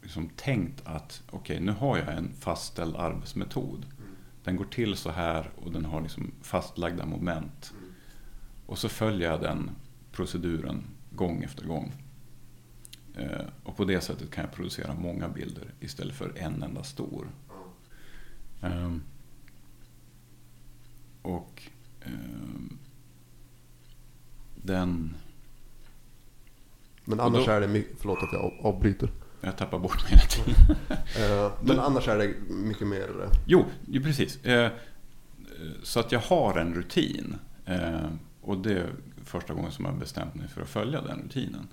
liksom tänkt att okej, nu har jag en fastställd arbetsmetod. Den går till så här och den har liksom fastlagda moment. Och så följer jag den proceduren gång efter gång. Eh, och på det sättet kan jag producera många bilder istället för en enda stor. Ehm, och ehm, den... Men annars då- är det mycket, förlåt att jag av- avbryter. Jag tappar bort mig hela tiden. Eh, Men annars är det mycket mer... eh, Jo, ju precis. Eh, Så att jag har en rutin. Och det är första gången som jag bestämt mig för att följa den rutinen.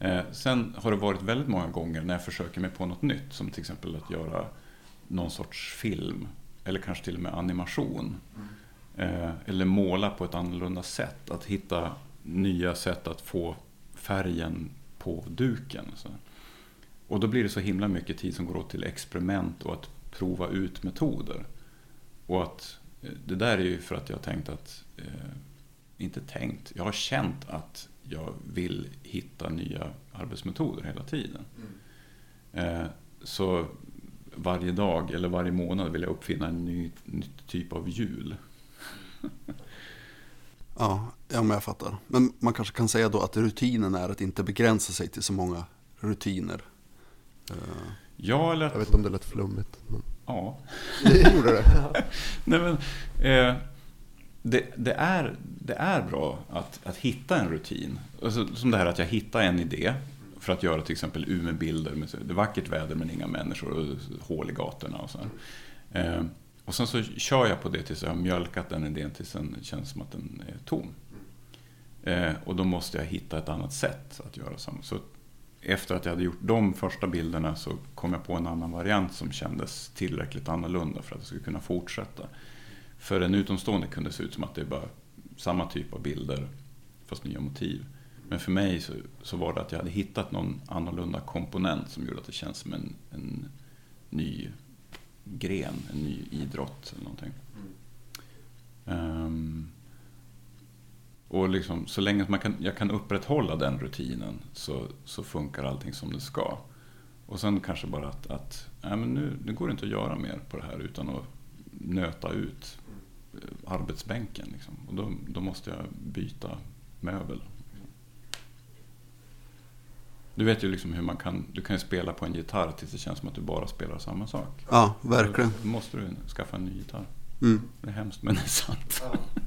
Eh, Sen har det varit väldigt många gånger när jag försöker mig på något nytt. Som till exempel att göra någon sorts film. Eller kanske till och med animation. Eh, Eller måla på ett annorlunda sätt. Att hitta nya sätt att få färgen på duken. Så. Och då blir det så himla mycket tid som går åt till experiment och att prova ut metoder. Och att eh, det där är ju för att jag har tänkt att, eh, inte tänkt, jag har känt att jag vill hitta nya arbetsmetoder hela tiden. Eh, så varje dag eller varje månad vill jag uppfinna en ny, ny typ av hjul. Ja, ja, men jag fattar. Men man kanske kan säga då att rutinen är att inte begränsa sig till så många rutiner. Eh, Ja, eller att, Jag vet inte om det lät flummigt. Men... ja. Det gjorde det. Nej, men, eh, det, det, är, det är bra att, att hitta en rutin. Alltså, som det här att jag hittar en idé. för att göra till exempel Umeå-bilder. Det är vackert väder men inga människor och hål i gatorna och så. här. Eh, och sen så kör jag på det tills jag har mjölkat den idén tills den känns som att den är tom. Eh, och då måste jag hitta ett annat sätt att göra samma. Så efter att jag hade gjort de första bilderna så kom jag på en annan variant som kändes tillräckligt annorlunda för att jag skulle kunna fortsätta. För en utomstående kunde det se ut som att det är bara samma typ av bilder fast nya motiv. Men för mig så, så var det att jag hade hittat någon annorlunda komponent som gjorde att det känns som en, en ny gren, en ny idrott eller någonting. Ehm, och liksom, så länge man kan, jag kan upprätthålla den rutinen så, så funkar allting som det ska. Och sen kanske bara att, att nej, men nu, nu går det inte att göra mer på det här utan att nöta ut eh, arbetsbänken. Liksom. Och då, då måste jag byta möbel. Du vet ju liksom hur man kan, du kan ju spela på en gitarr tills det känns som att du bara spelar samma sak. Ja, verkligen. Då måste du skaffa en ny gitarr. Mm. Det är hemskt men det är sant.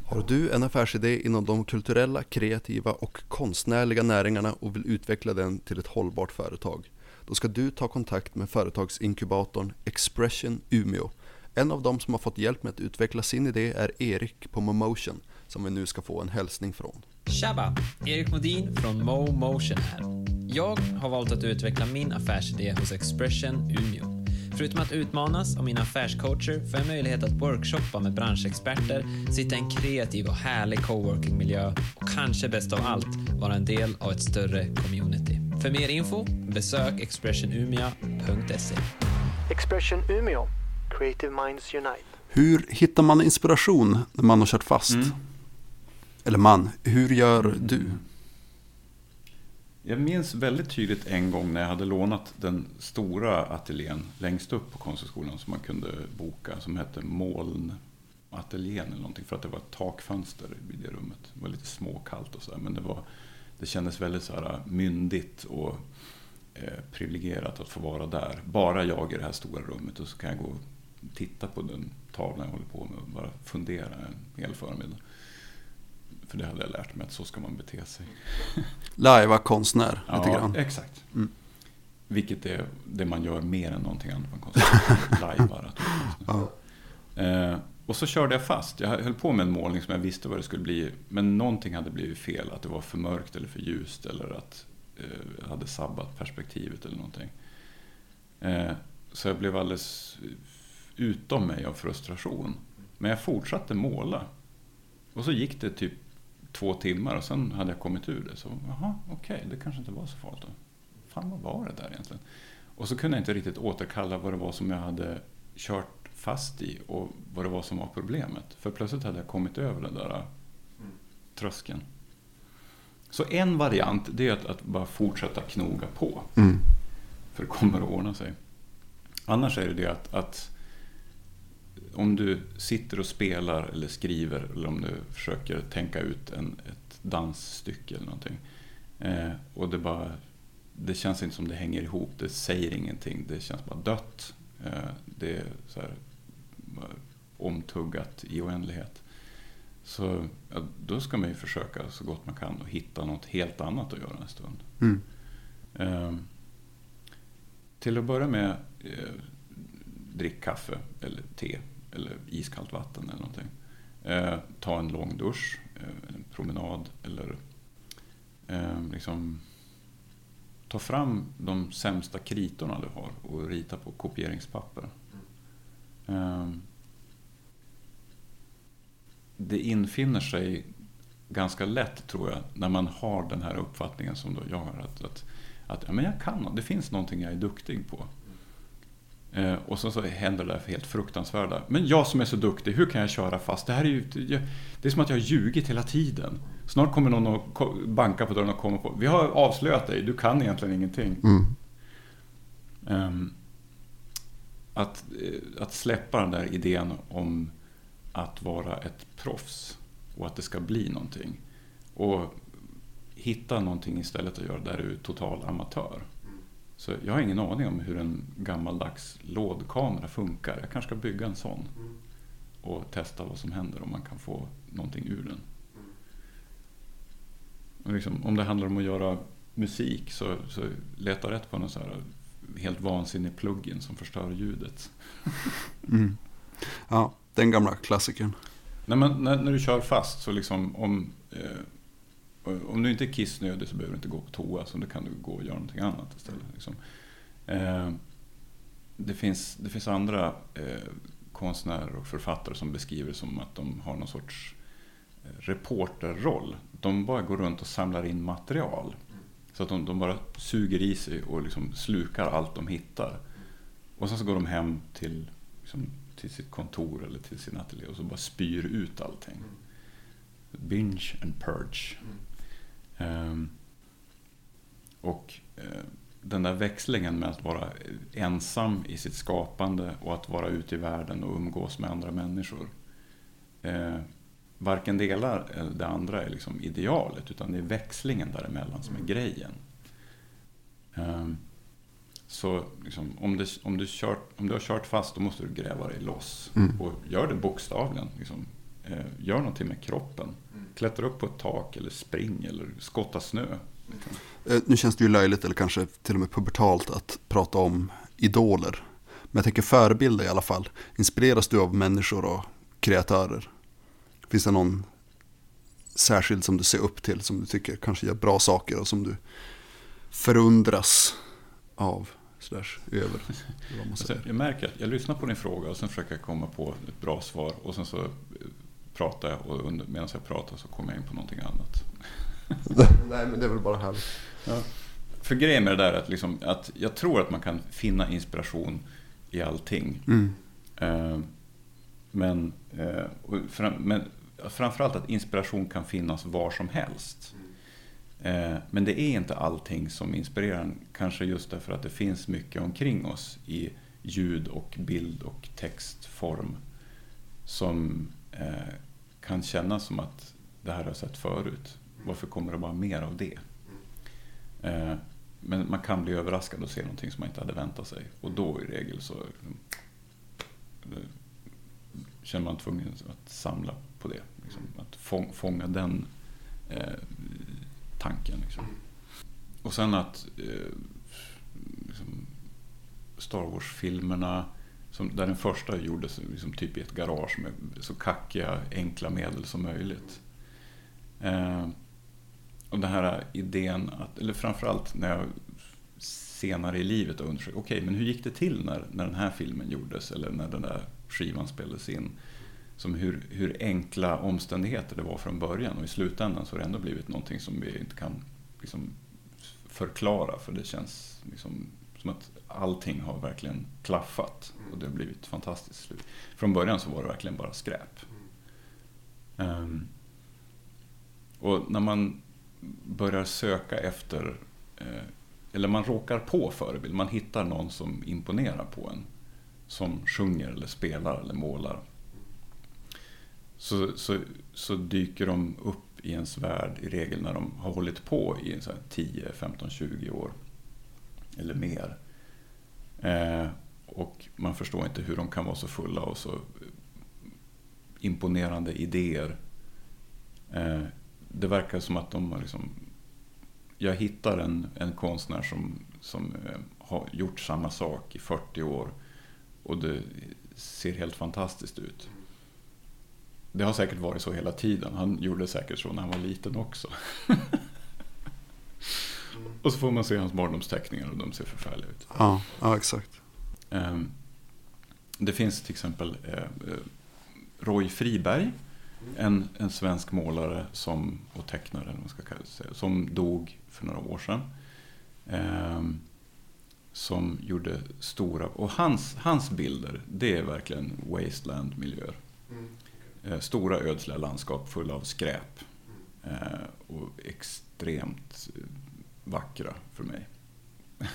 Har du en affärsidé inom de kulturella, kreativa och konstnärliga näringarna och vill utveckla den till ett hållbart företag? Då ska du ta kontakt med företagsinkubatorn Expression Umeå. En av dem som har fått hjälp med att utveckla sin idé är Erik på Momotion som vi nu ska få en hälsning från. Tjaba! Erik Modin från Mo Motion här. Jag har valt att utveckla min affärsidé hos Expression Umeå. Förutom att utmanas av mina affärscoacher får jag möjlighet att workshoppa med branschexperter, sitta i en kreativ och härlig coworkingmiljö och kanske bäst av allt vara en del av ett större community. För mer info, besök expressionumia.se. Expression Umeå. Creative Minds Unite. Hur hittar man inspiration när man har kört fast? Mm. Eller man, hur gör du? Jag minns väldigt tydligt en gång när jag hade lånat den stora ateljén längst upp på Konsthögskolan som man kunde boka som hette Molnateljén eller någonting för att det var ett takfönster i det rummet. Det var lite småkallt och sådär. men det, var, det kändes väldigt så här äh, myndigt och eh, privilegierat att få vara där. Bara jag i det här stora rummet och så kan jag gå och titta på den tavlan jag håller på med och bara fundera en hel förmiddag. För det hade jag lärt mig att så ska man bete sig. Lajva konstnär lite ja, grann. exakt. Mm. Vilket är det man gör mer än någonting annat en konsert. Lajvar. att konstnär. Eh, och så körde jag fast. Jag höll på med en målning som jag visste vad det skulle bli. Men någonting hade blivit fel. Att det var för mörkt eller för ljust. Eller att eh, jag hade sabbat perspektivet eller någonting. Eh, så jag blev alldeles utom mig av frustration. Men jag fortsatte måla. Och så gick det typ två timmar och sen hade jag kommit ur det. Så jaha, okej, det kanske inte var så farligt då. Fan, vad var det där egentligen? Och så kunde jag inte riktigt återkalla vad det var som jag hade kört fast i och vad det var som var problemet. För plötsligt hade jag kommit över den där tröskeln. Så en variant, det är att, att bara fortsätta knoga på. Mm. För det kommer att ordna sig. Annars är det det att, att om du sitter och spelar eller skriver eller om du försöker tänka ut en, ett dansstycke eller någonting. Eh, och det bara, det känns inte som det hänger ihop, det säger ingenting, det känns bara dött. Eh, det är så här, bara omtuggat i oändlighet. Så ja, då ska man ju försöka så gott man kan och hitta något helt annat att göra en stund. Mm. Eh, till att börja med, eh, drick kaffe eller te eller iskallt vatten eller någonting. Eh, ta en lång dusch, eh, en promenad eller eh, liksom ta fram de sämsta kritorna du har och rita på kopieringspapper. Eh, det infinner sig ganska lätt tror jag när man har den här uppfattningen som då jag har. Att, att, att ja, men jag kan, det finns någonting jag är duktig på. Eh, och så, så händer det där helt fruktansvärda. Men jag som är så duktig, hur kan jag köra fast? Det här är ju, det är som att jag har ljugit hela tiden. Snart kommer någon att ko- banka på dörren och komma på, vi har avslöjat dig, du kan egentligen ingenting. Mm. Ehm, att, eh, att släppa den där idén om att vara ett proffs och att det ska bli någonting. Och hitta någonting istället att göra där du är total amatör. Så jag har ingen aning om hur en gammaldags lådkamera funkar. Jag kanske ska bygga en sån. Och testa vad som händer om man kan få någonting ur den. Liksom, om det handlar om att göra musik så, så leta rätt på någon så här helt vansinnig plugin som förstör ljudet. Mm. Ja, den gamla klassikern. Nej, men när, när du kör fast så liksom om, eh, om du inte är kissnödig så behöver du inte gå på toa så då kan du gå och göra någonting annat istället. Liksom. Eh, det, finns, det finns andra eh, konstnärer och författare som beskriver som att de har någon sorts eh, reporterroll. De bara går runt och samlar in material. Så att de, de bara suger i sig och liksom slukar allt de hittar. Och sen så går de hem till, liksom, till sitt kontor eller till sin ateljé och så bara spyr ut allting. Binge and purge. Um, och uh, den där växlingen med att vara ensam i sitt skapande och att vara ute i världen och umgås med andra människor. Uh, varken det ena eller det andra är liksom idealet utan det är växlingen däremellan som är grejen. Um, så liksom, om, det, om, du kört, om du har kört fast då måste du gräva dig loss. Mm. Och gör det bokstavligen. Liksom. Eh, gör någonting med kroppen. Klättra upp på ett tak eller spring eller skotta snö. Eh, Nu känns det ju löjligt eller kanske till och med pubertalt att prata om idoler. Men jag tänker förebilder i alla fall. Inspireras du av människor och kreatörer? Finns det någon särskild som du ser upp till, som du tycker kanske gör bra saker och som du förundras av? Slash över. Alltså, jag märker att jag lyssnar på din fråga och sen försöker jag komma på ett bra svar. Och sen så pratar jag och medan jag pratar så kommer jag in på någonting annat. Nej men det är väl bara härligt. Ja. För grejen med det där är att, liksom, att jag tror att man kan finna inspiration i allting. Mm. Eh, men, eh, fram, men framförallt att inspiration kan finnas var som helst. Eh, men det är inte allting som inspirerar en, kanske just därför att det finns mycket omkring oss i ljud och bild och textform som eh, kan kännas som att det här har jag sett förut. Varför kommer det bara mer av det? Eh, men man kan bli överraskad och se någonting som man inte hade väntat sig. Och då i regel så liksom, eh, känner man tvungen att samla på det. Liksom, att fånga den eh, tanken. Liksom. Och sen att eh, liksom, Star Wars-filmerna, som, där den första gjordes liksom, typ i ett garage med så kackiga, enkla medel som möjligt. Eh, och den här idén, att, eller framförallt när jag senare i livet har undersökt, okej, okay, men hur gick det till när, när den här filmen gjordes eller när den där skivan spelades in? Som hur, hur enkla omständigheter det var från början och i slutändan så har det ändå blivit någonting som vi inte kan liksom, förklara för det känns liksom, som att allting har verkligen klaffat och det har blivit fantastiskt slut. Från början så var det verkligen bara skräp. Um, och när man börjar söka efter, eh, eller man råkar på förebild, man hittar någon som imponerar på en. Som sjunger eller spelar eller målar. Så, så, så dyker de upp i ens värld i regel när de har hållit på i så 10, 15, 20 år. Eller mer. Eh, och man förstår inte hur de kan vara så fulla och så eh, imponerande idéer. Eh, det verkar som att de har liksom... Jag hittar en, en konstnär som, som eh, har gjort samma sak i 40 år. Och det ser helt fantastiskt ut. Det har säkert varit så hela tiden. Han gjorde säkert så när han var liten också. och så får man se hans barndomsteckningar och de ser förfärliga ut. Ja, ja exakt. Um, det finns till exempel eh, Roy Friberg. En, en svensk målare som, och tecknare eller man ska kalla det, som dog för några år sedan. Um, som gjorde stora, och hans, hans bilder, det är verkligen wasteland-miljöer. Eh, stora ödsliga landskap fulla av skräp. Eh, och extremt vackra för mig.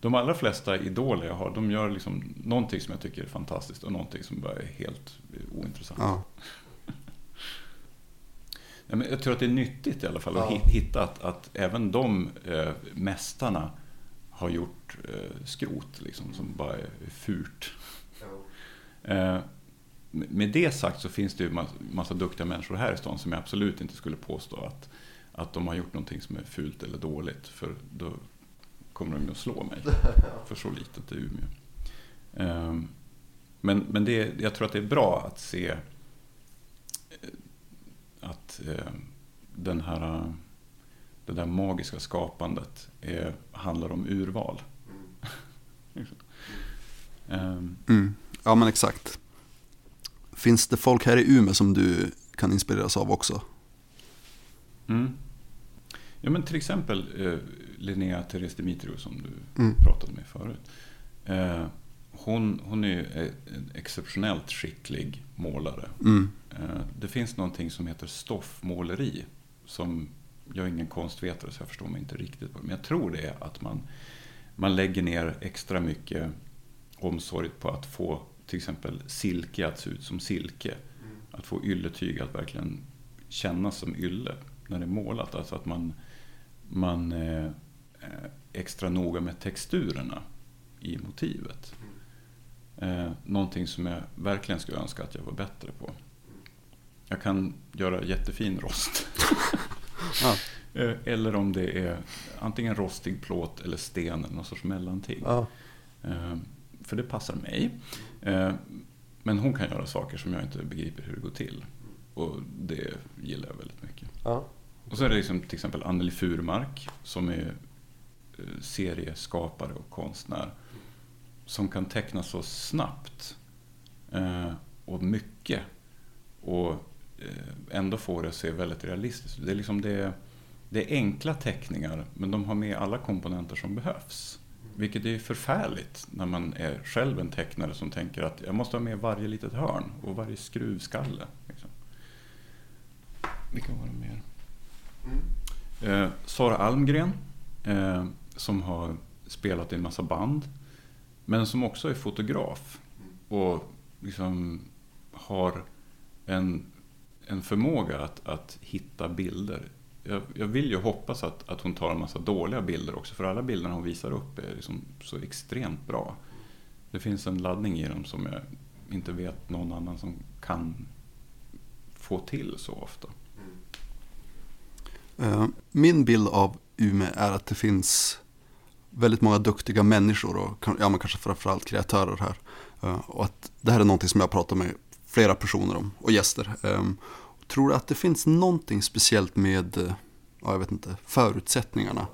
De allra flesta idoler jag har, de gör liksom någonting som jag tycker är fantastiskt och någonting som bara är helt ointressant. Ja. Ja, men jag tror att det är nyttigt i alla fall att Ja. hitta att, att även de eh, mästarna har gjort eh, skrot liksom, som bara är fult. Eh, med det sagt så finns det ju massa, massa duktiga människor här i stan som jag absolut inte skulle påstå att, att de har gjort någonting som är fult eller dåligt. För då kommer de ju att slå mig. För så litet är Umeå. Ehm, Men, men det, jag tror att det är bra att se eh, att eh, den här, det där magiska skapandet är, handlar om urval. Ehm, Mm. Ja men exakt. Finns det folk här i Umeå som du kan inspireras av också? Mm. Ja, men till exempel eh, Linnea Therese Dimitriou som du Mm. pratade med förut. Eh, hon, hon är ju e- en exceptionellt skicklig målare. Mm. Eh, det finns någonting som heter stoffmåleri. Som, jag är ingen konstvetare så jag förstår mig inte riktigt på det. Men jag tror det är att man, man lägger ner extra mycket omsorg på att få till exempel silke att se ut som silke. Att få ylletyg att verkligen kännas som ylle när det är målat. Alltså att man, man eh, är extra noga med texturerna i motivet. Eh, någonting som jag verkligen skulle önska att jag var bättre på. Jag kan göra jättefin rost. Ja. Eh, Eller om det är antingen rostig plåt eller sten eller någon sorts mellanting. Ja. Eh, För det passar mig. Eh, Men hon kan göra saker som jag inte begriper hur det går till. Och det gillar jag väldigt mycket. Ja. Och så är det liksom till exempel Anneli Furmark som är eh, serieskapare och konstnär. Som kan teckna så snabbt eh, och mycket. Och eh, ändå få det att se väldigt realistiskt ut. Det är, liksom det, det är enkla teckningar men de har med alla komponenter som behövs. Vilket är förfärligt när man är själv en tecknare som tänker att jag måste ha med varje litet hörn och varje skruvskalle. Liksom. Vilka var det mer? Eh, Sara Almgren eh, som har spelat i en massa band. Men som också är fotograf. Och liksom har en, en förmåga att, att hitta bilder. Jag, jag vill ju hoppas att, att hon tar en massa dåliga bilder också. För alla bilderna hon visar upp är liksom så extremt bra. Det finns en laddning i dem som jag inte vet någon annan som kan få till så ofta. Eh, Min bild av Umeå är att det finns väldigt många duktiga människor och ja, men kanske framförallt kreatörer här. Eh, Och att det här är någonting som jag pratar med flera personer om och gäster. Eh, Tror du att det finns någonting speciellt med ja, jag vet inte, förutsättningarna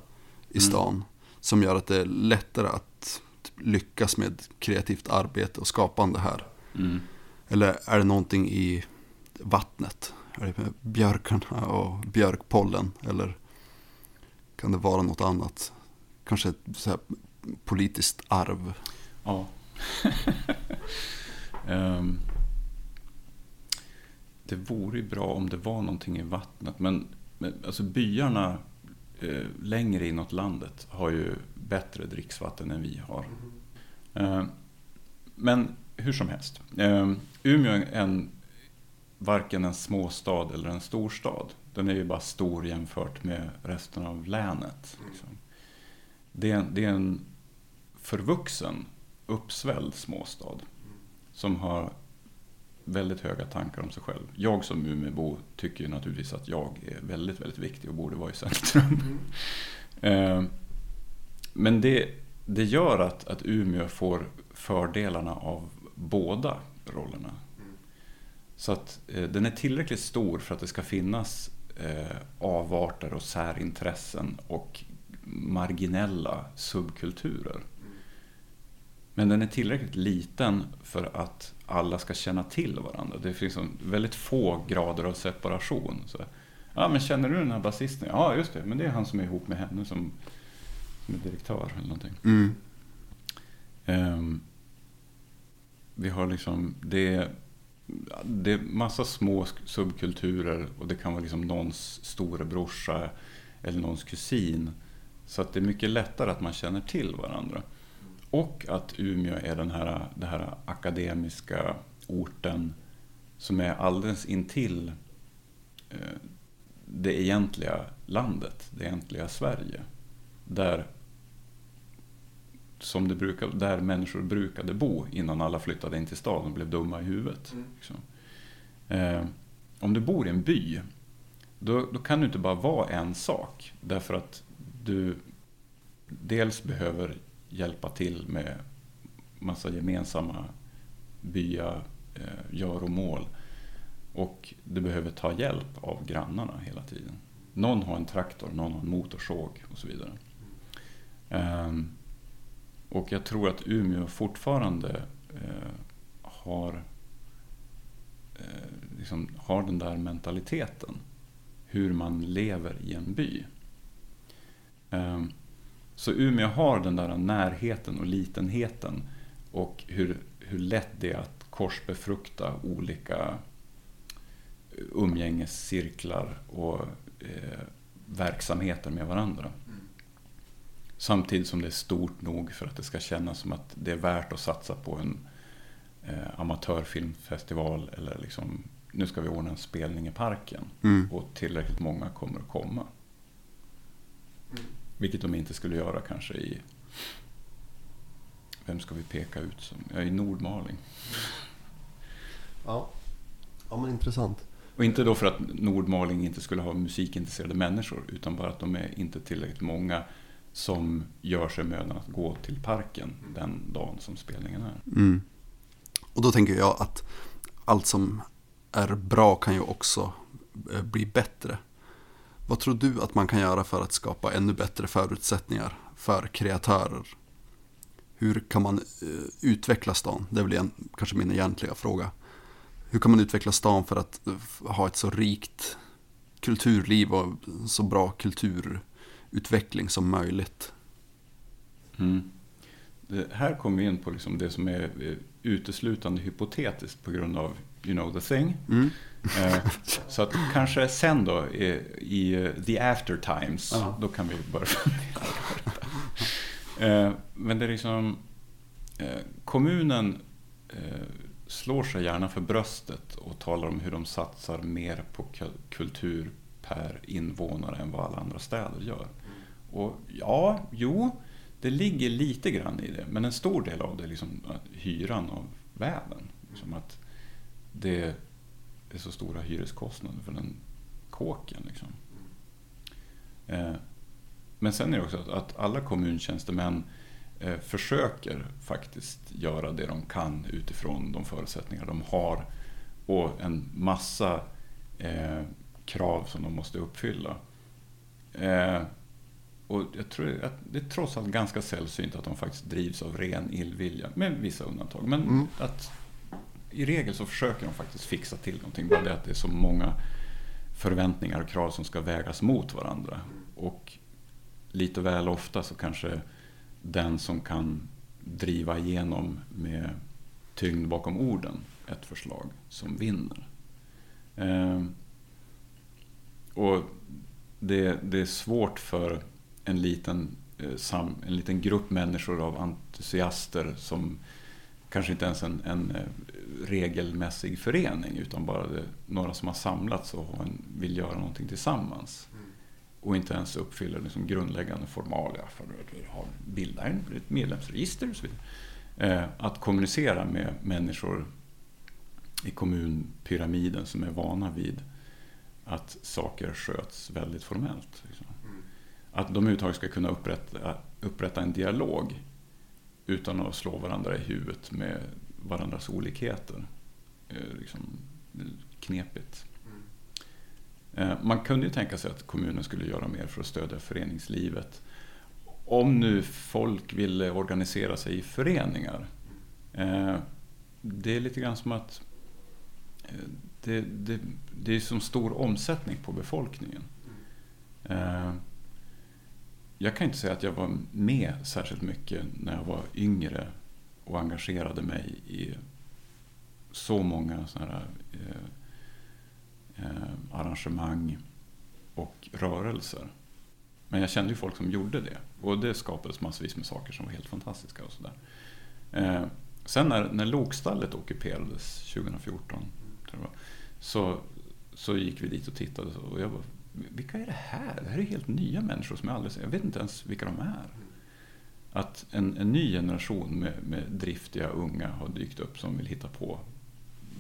i Mm. stan som gör att det är lättare att typ lyckas med kreativt arbete och skapande här? Mm. Eller är det någonting i vattnet? Björkarna och björkpollen? Eller kan det vara något annat? Kanske ett så här politiskt arv? Ja. Ehm, det vore ju bra om det var någonting i vattnet. Men, men alltså byarna eh, längre inåt landet har ju bättre dricksvatten än vi har. Ehm, men hur som helst. Um, Umeå är en, varken en småstad eller en storstad. Den är ju bara stor jämfört med resten av länet. Liksom. Det, är, det är en förvuxen, uppsvälld småstad som har väldigt höga tankar om sig själv. Jag som Umeåbo tycker ju naturligtvis att jag är väldigt, väldigt viktig och borde vara i centrum. Eh, Men det, det gör att, att Umeå får fördelarna av båda rollerna. Så att eh, den är tillräckligt stor för att det ska finnas eh, avarter och särintressen och marginella subkulturer. Men den är tillräckligt liten för att alla ska känna till varandra. Det finns en väldigt få grader av separation. Så, ja, men känner du den här basisten? Ja, just det. Men det är han som är ihop med henne som, som är direktör eller någonting. Mm. Ehm, vi har liksom, det, det är massa små subkulturer och det kan vara liksom någons storebrorsa eller någons kusin. Så att det är mycket lättare att man känner till varandra. Och att Umeå är den här, den här akademiska orten som är alldeles intill eh, det egentliga landet, det egentliga Sverige. Där som det brukar, där människor brukade bo innan alla flyttade in till stan och blev dumma i huvudet. Liksom. Eh, om du bor i en by, då, då kan du inte bara vara en sak. Därför att du dels behöver hjälpa till med massa gemensamma bya, eh, göromål. Och du behöver ta hjälp av grannarna hela tiden. Någon har en traktor, någon har en motorsåg och så vidare. Ehm, och jag tror att Umeå fortfarande eh, har, eh, liksom, har den där mentaliteten. Hur man lever i en by. Eh, så Umeå har den där närheten och litenheten. Och hur, hur lätt det är att korsbefrukta olika eh, umgängescirklar och eh, verksamheter med varandra. Samtidigt som det är stort nog för att det ska kännas som att det är värt att satsa på en eh, amatörfilmfestival eller liksom, nu ska vi ordna en spelning i parken. Mm. Och tillräckligt många kommer att komma. Vilket de inte skulle göra kanske i, vem ska vi peka ut som, ja, i Nordmaling. Ja. ja, men intressant. Och inte då för att Nordmaling inte skulle ha musikintresserade människor, utan bara att de är inte tillräckligt många som gör sig mödan att gå till parken den dagen som spelningen är. Mm. Och då tänker jag att allt som är bra kan ju också eh, bli bättre. Vad tror du att man kan göra för att skapa ännu bättre förutsättningar för kreatörer? Hur kan man eh, utveckla stan? Det är väl en, kanske min egentliga fråga. Hur kan man utveckla stan för att eh, ha ett så rikt kulturliv och så bra kultur kulturutveckling som möjligt? Mm. Det här kommer vi in på liksom det som är eh, uteslutande hypotetiskt på grund av you know the thing. Mm. Eh, så att kanske sen då i, i eh, the after times, Ja. då kan vi börja fundera. Eh, Men det är liksom, eh, kommunen eh, slår sig gärna för bröstet och talar om hur de satsar mer på ku- kultur per invånare än vad alla andra städer gör. Och ja, jo, det ligger lite grann i det, men en stor del av det är liksom hyran av väven. Liksom att det är så stora hyreskostnader för den kåken. Liksom. Eh, Men sen är det också att, att alla kommuntjänstemän eh, försöker faktiskt göra det de kan utifrån de förutsättningar de har och en massa eh, krav som de måste uppfylla. Eh, och jag tror att det är trots allt ganska sällsynt att de faktiskt drivs av ren illvilja, med vissa undantag. Men Mm. att i regel så försöker de faktiskt fixa till någonting. Bara det att det är så många förväntningar och krav som ska vägas mot varandra. Och lite väl ofta så kanske den som kan driva igenom med tyngd bakom orden ett förslag som vinner. Eh, och det, det är svårt för en liten, eh, sam, en liten grupp människor av entusiaster som kanske inte ens en, en eh, regelmässig förening utan bara det, några som har samlats och en, vill göra någonting tillsammans. Och inte ens uppfyller liksom grundläggande formalia för att bilda ett medlemsregister och så vidare. Eh, att kommunicera med människor i kommunpyramiden som är vana vid att saker sköts väldigt formellt. Liksom. Att de överhuvudtaget ska kunna upprätta, upprätta en dialog utan att slå varandra i huvudet med varandras olikheter. Eh, liksom, knepigt. Eh, man kunde ju tänka sig att kommunen skulle göra mer för att stödja föreningslivet. Om nu folk ville organisera sig i föreningar. Eh, det är lite grann som att det, det, det är som stor omsättning på befolkningen. Jag kan inte säga att jag var med särskilt mycket när jag var yngre och engagerade mig i så många sådana här eh, eh, arrangemang och rörelser. Men jag kände ju folk som gjorde det. Och det skapades massvis med saker som var helt fantastiska. och sådär. Eh, sen när, när Lokstallet ockuperades 2014 tror jag, så, så gick vi dit och tittade. Och jag bara, vilka är det här? Det här är helt nya människor som jag aldrig Jag vet inte ens vilka de är. Att en, en ny generation med, med driftiga unga har dykt upp som vill hitta på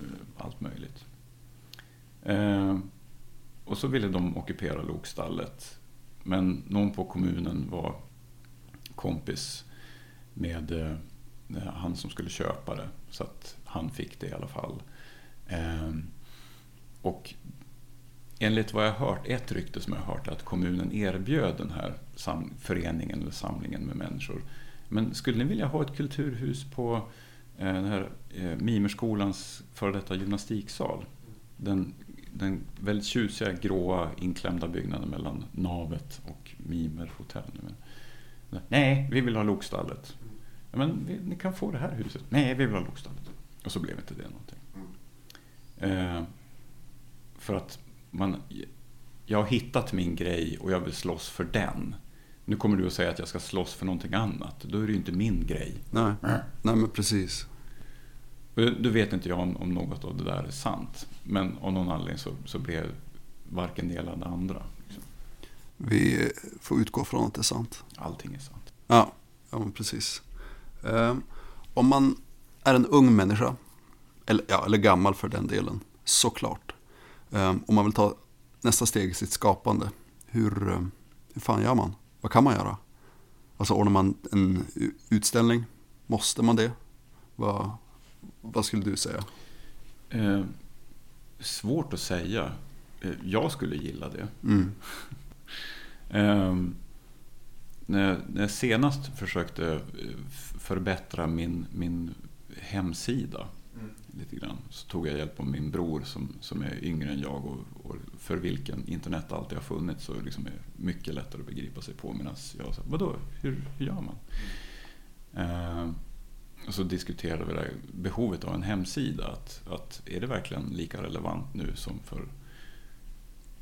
eh, allt möjligt. Eh, och och så ville de ockupera lokstallet. Men någon på kommunen var kompis med eh, han som skulle köpa det. Så att han fick det i alla fall. Eh, och enligt vad jag har hört, ett rykte som jag har hört, är att kommunen erbjöd den här sam- föreningen eller samlingen med människor. Men skulle ni vilja ha ett kulturhus på eh, den här eh, Mimerskolans före detta gymnastiksal? Den, den väldigt tjusiga gråa inklämda byggnaden mellan navet och Mimer hotell. Nej, vi vill ha Lokstallet. Ja, men vi, ni kan få det här huset. Nej, vi vill ha Lokstallet. Och så blev inte det någonting. Eh, för att man, jag har hittat min grej och jag vill slåss för den. Nu kommer du att säga att jag ska slåss för någonting annat. Då är det ju inte min grej. Nej, Nej men precis. Du vet inte jag om, om något av det där är sant. Men av någon anledning så, så blev varken det eller det andra. Vi får utgå från att det är sant. Allting är sant. Ja, ja men precis. Um, om man är en ung människa, eller, ja, eller gammal för den delen, såklart. Um, om man vill ta nästa steg i sitt skapande, hur, um, hur fan gör man? Vad kan man göra? Alltså ordnar man en utställning? Måste man det? Vad, vad skulle du säga? Eh, svårt att säga. Eh, jag skulle gilla det. Mm. eh, när, när jag senast försökte förbättra min, min hemsida lite grann så tog jag hjälp av min bror som, som är yngre än jag och, och för vilken internet alltid har funnits och liksom är mycket lättare att begripa sig på. Medan jag sa, vadå, hur, hur gör man? Eh, Och så diskuterade vi det behovet av en hemsida. Att, att är det verkligen lika relevant nu som för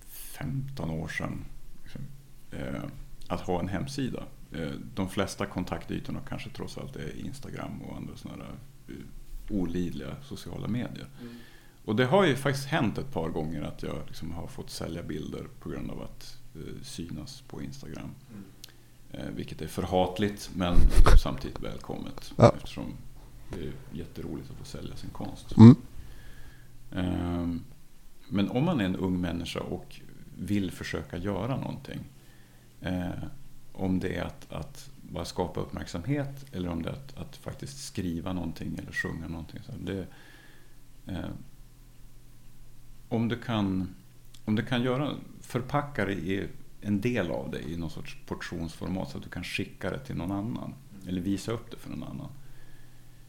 15 år sedan? Liksom, eh, att ha en hemsida. Eh, de flesta kontaktytorna kanske trots allt är Instagram och andra sådana där eh, olidliga sociala medier. Mm. Och det har ju faktiskt hänt ett par gånger att jag liksom har fått sälja bilder på grund av att eh, synas på Instagram. Mm. Eh, vilket är förhatligt men samtidigt välkommet. Ja. Eftersom det är jätteroligt att få sälja sin konst. Mm. Eh, men om man är en ung människa och vill försöka göra någonting. Eh, om det är att, att bara skapa uppmärksamhet eller om det är att, att faktiskt skriva någonting eller sjunga någonting. Så det, eh, om, du kan, om du kan göra, förpacka det i en del av det i någon sorts portionsformat så att du kan skicka det till någon annan. Eller visa upp det för någon annan.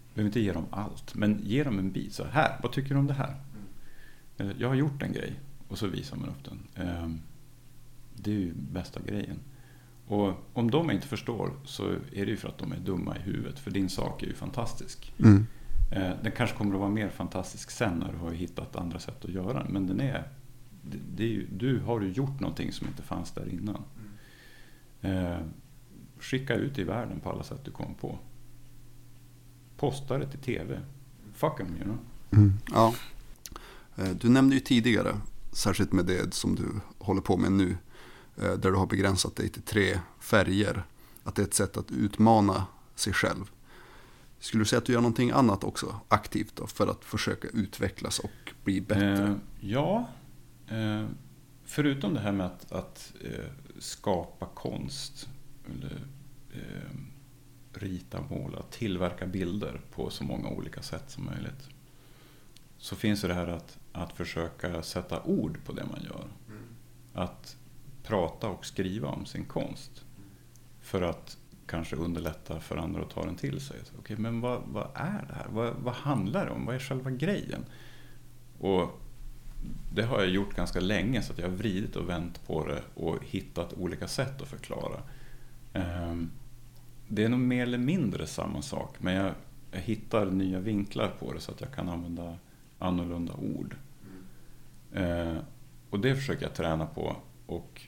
Du behöver inte ge dem allt, men ge dem en bit. Så här, vad tycker du om det här? Eh, jag har gjort en grej och så visar man upp den. Eh, det är ju bästa grejen. Och om de inte förstår så är det ju för att de är dumma i huvudet. För din sak är ju fantastisk. Mm. Eh, den kanske kommer att vara mer fantastisk sen när du har hittat andra sätt att göra den. Men den är, det, är ju, du har ju gjort någonting som inte fanns där innan. Mm. Eh, skicka ut i världen på alla sätt du kommer på. Posta det till TV. Fuck them, you know. Mm. Ja. Eh, du nämnde ju tidigare, särskilt med det som du håller på med nu, där du har begränsat dig till tre färger. Att det är ett sätt att utmana sig själv. Skulle du säga att du gör någonting annat också aktivt då, för att försöka utvecklas och bli bättre? Eh, ja, eh, förutom det här med att, att eh, skapa konst, eller, eh, rita, måla, tillverka bilder på så många olika sätt som möjligt. Så finns det här att, att försöka sätta ord på det man gör. Mm. Att prata och skriva om sin konst. För att kanske underlätta för andra att ta den till sig. Okej, okay, men vad, vad, är det här? Vad, vad handlar det om? Vad är själva grejen? Och det har jag gjort ganska länge så jag har vridit och vänt på det och hittat olika sätt att förklara. Ehm, det är nog mer eller mindre samma sak men jag, jag hittar nya vinklar på det så att jag kan använda annorlunda ord. Ehm, och det försöker jag träna på och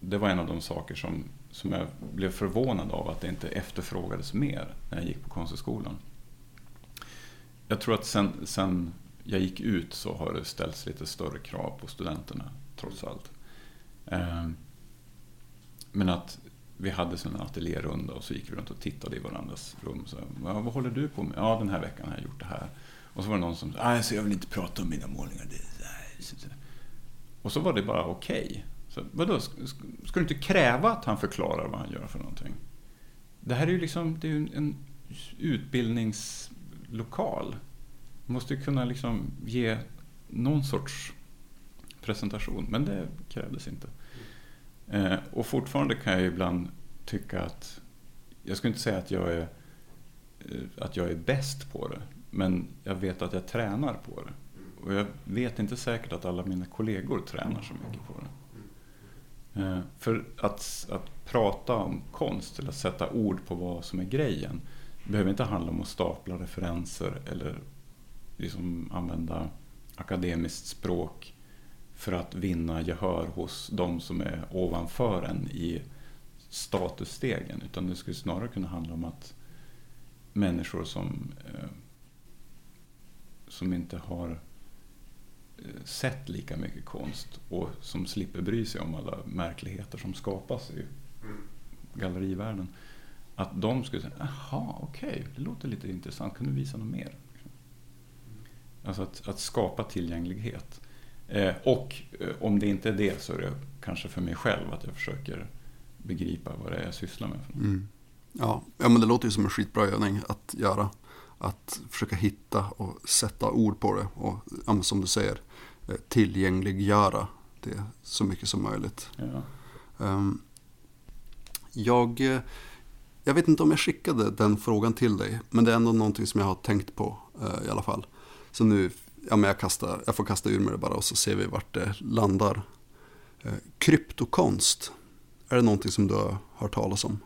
det var en av de saker som som jag blev förvånad av att det inte efterfrågades mer när jag gick på Konsthögskolan. Jag tror att sen, sen jag gick ut så har det ställts lite större krav på studenterna, trots allt. Men att vi hade en ateljérunda och så gick vi runt och tittade i varandras rum. Så, vad håller du på med? Ja, den här veckan har jag gjort det här. Och så var det någon som sa, alltså, jag vill inte prata om mina målningar. Och så var det bara okej. Så vadå, ska, ska du inte kräva att han förklarar vad han gör för någonting? Det här är ju liksom det är en utbildningslokal. Man måste ju kunna liksom ge någon sorts presentation, men det krävdes inte. Eh, och fortfarande kan jag ibland tycka att, jag skulle inte säga att jag är, eh, att jag är bäst på det, men jag vet att jag tränar på det. Och jag vet inte säkert att alla mina kollegor tränar så mycket på det. Eh, för att, att prata om konst, eller att sätta ord på vad som är grejen, behöver inte handla om att stapla referenser eller liksom använda akademiskt språk för att vinna gehör hos de som är ovanför en i statusstegen. Utan det skulle snarare kunna handla om att människor som, eh, som inte har sett lika mycket konst och som slipper bry sig om alla märkligheter som skapas i gallerivärlden. Att de skulle säga, jaha, okej, okay, det låter lite intressant, kan du visa något mer? Alltså att, att skapa tillgänglighet. Eh, och eh, om det inte är det så är det kanske för mig själv att jag försöker begripa vad det är jag sysslar med. Mm. Ja, ja, men det låter ju som en skitbra övning att göra. Att försöka hitta och sätta ord på det och som du säger eh, tillgängliggöra det så mycket som möjligt. Ja. Um, jag, eh, jag vet inte om jag skickade den frågan till dig, men det är ändå någonting som jag har tänkt på uh, i alla fall. Så nu, ja men jag, kastar, jag får kasta ur mig det bara och så ser vi vart det landar. Kryptokonst, är det någonting som du har hört talas om?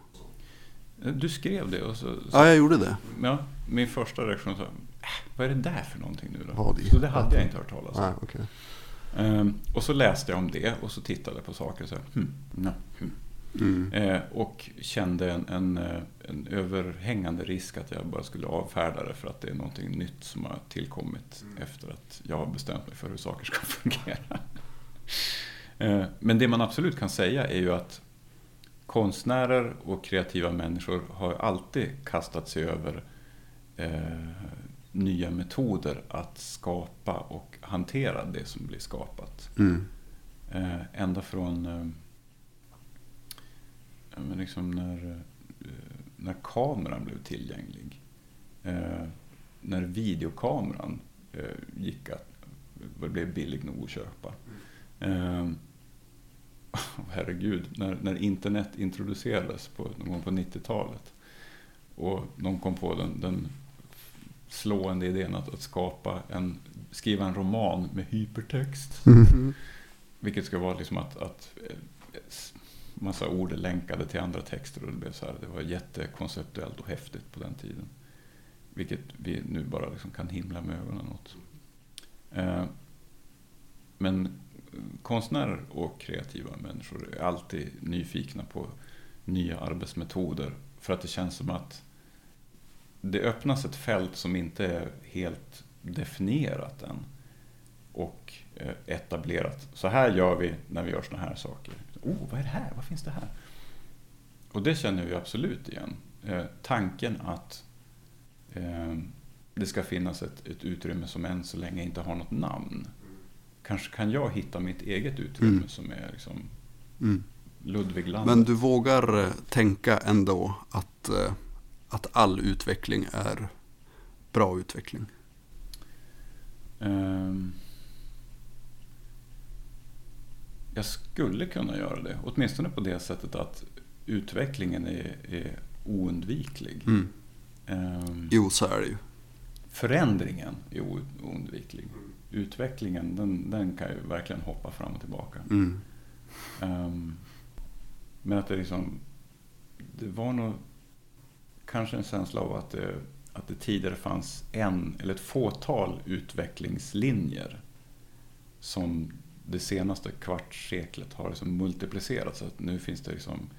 Du skrev det och så, så... Ja, jag gjorde det. Ja, min första reaktion var, äh, vad är det där för någonting nu då? Det? Så det hade jag inte hört talas om. Nej, okay. Um, och så läste jag om det och så tittade på saker och så här, hmm, no, hmm. Mm. Eh, och kände en, en, en, överhängande risk att jag bara skulle avfärda det för att det är någonting nytt som har tillkommit Mm. efter att jag har bestämt mig för hur saker ska fungera. eh, men det man absolut kan säga är ju att konstnärer och kreativa människor har alltid kastat sig över eh, nya metoder att skapa och hantera det som blir skapat. Mm. Eh, ända från eh, liksom när, eh, när kameran blev tillgänglig. Eh, när videokameran eh, gick att, blev billig nog att köpa. Eh, herregud, när, när internet introducerades på, någon gång på 90-talet. Och de kom på den, den slående idén att, att skapa en, skriva en roman med hypertext. Mm. Vilket ska vara liksom att, att eh, massa ord är länkade till andra texter och det blev så här, det var jättekonceptuellt och häftigt på den tiden. Vilket vi nu bara liksom kan himla med ögonen åt. Eh, men konstnärer och kreativa människor är alltid nyfikna på nya arbetsmetoder. För att det känns som att det öppnas ett fält som inte är helt definierat än. Och eh, etablerat. Så här gör vi när vi gör såna här saker. Oh, vad är det här? Vad finns det här? Och det känner vi absolut igen. Eh, tanken att eh, det ska finnas ett, ett utrymme som än så länge inte har något namn. Kanske kan jag hitta mitt eget utrymme Mm. som är liksom Mm. Ludviglandet. Men du vågar eh, tänka ändå att, eh, att all utveckling är bra utveckling? Ehm, jag skulle kunna göra det. Åtminstone på det sättet att utvecklingen är, är oundviklig. Mm. Ehm, Jo, så är det ju. förändringen är oundviklig. Utvecklingen, den, den kan ju verkligen hoppa fram och tillbaka. Mm. Ehm, men att det liksom, det var nog kanske en känsla av att det, att det tidigare fanns en eller ett fåtal utvecklingslinjer som det senaste kvartsseklet har liksom multiplicerats. Att nu finns det liksom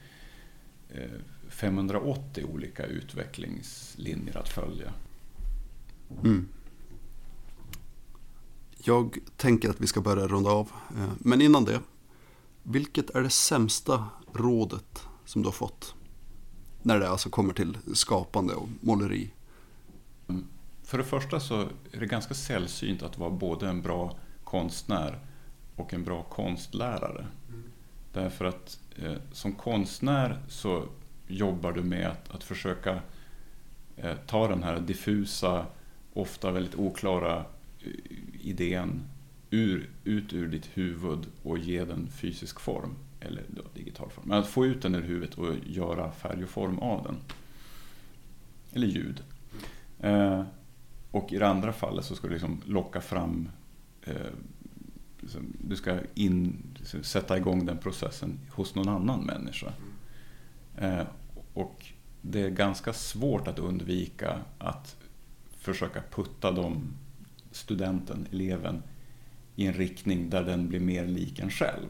eh, 580 olika utvecklingslinjer att följa. Mm. Jag tänker att vi ska börja runda av. Eh, men innan det, vilket är det sämsta rådet som du har fått? När det alltså kommer till skapande och måleri. Mm. För det första så är det ganska sällsynt att vara både en bra konstnär och en bra konstlärare. Därför att eh, som konstnär så jobbar du med att, att försöka eh, ta den här diffusa, ofta väldigt oklara eh, idén ur, ut ur ditt huvud och ge den fysisk form, eller då, digital form. Men att få ut den ur huvudet och göra färg och form av den. Eller ljud. Eh, och i det andra fallet så ska du liksom locka fram eh, liksom, du ska in, liksom sätta igång den processen hos någon annan människa. Eh, och det är ganska svårt att undvika att försöka putta dem, studenten, eleven, i en riktning där den blir mer lik en själv.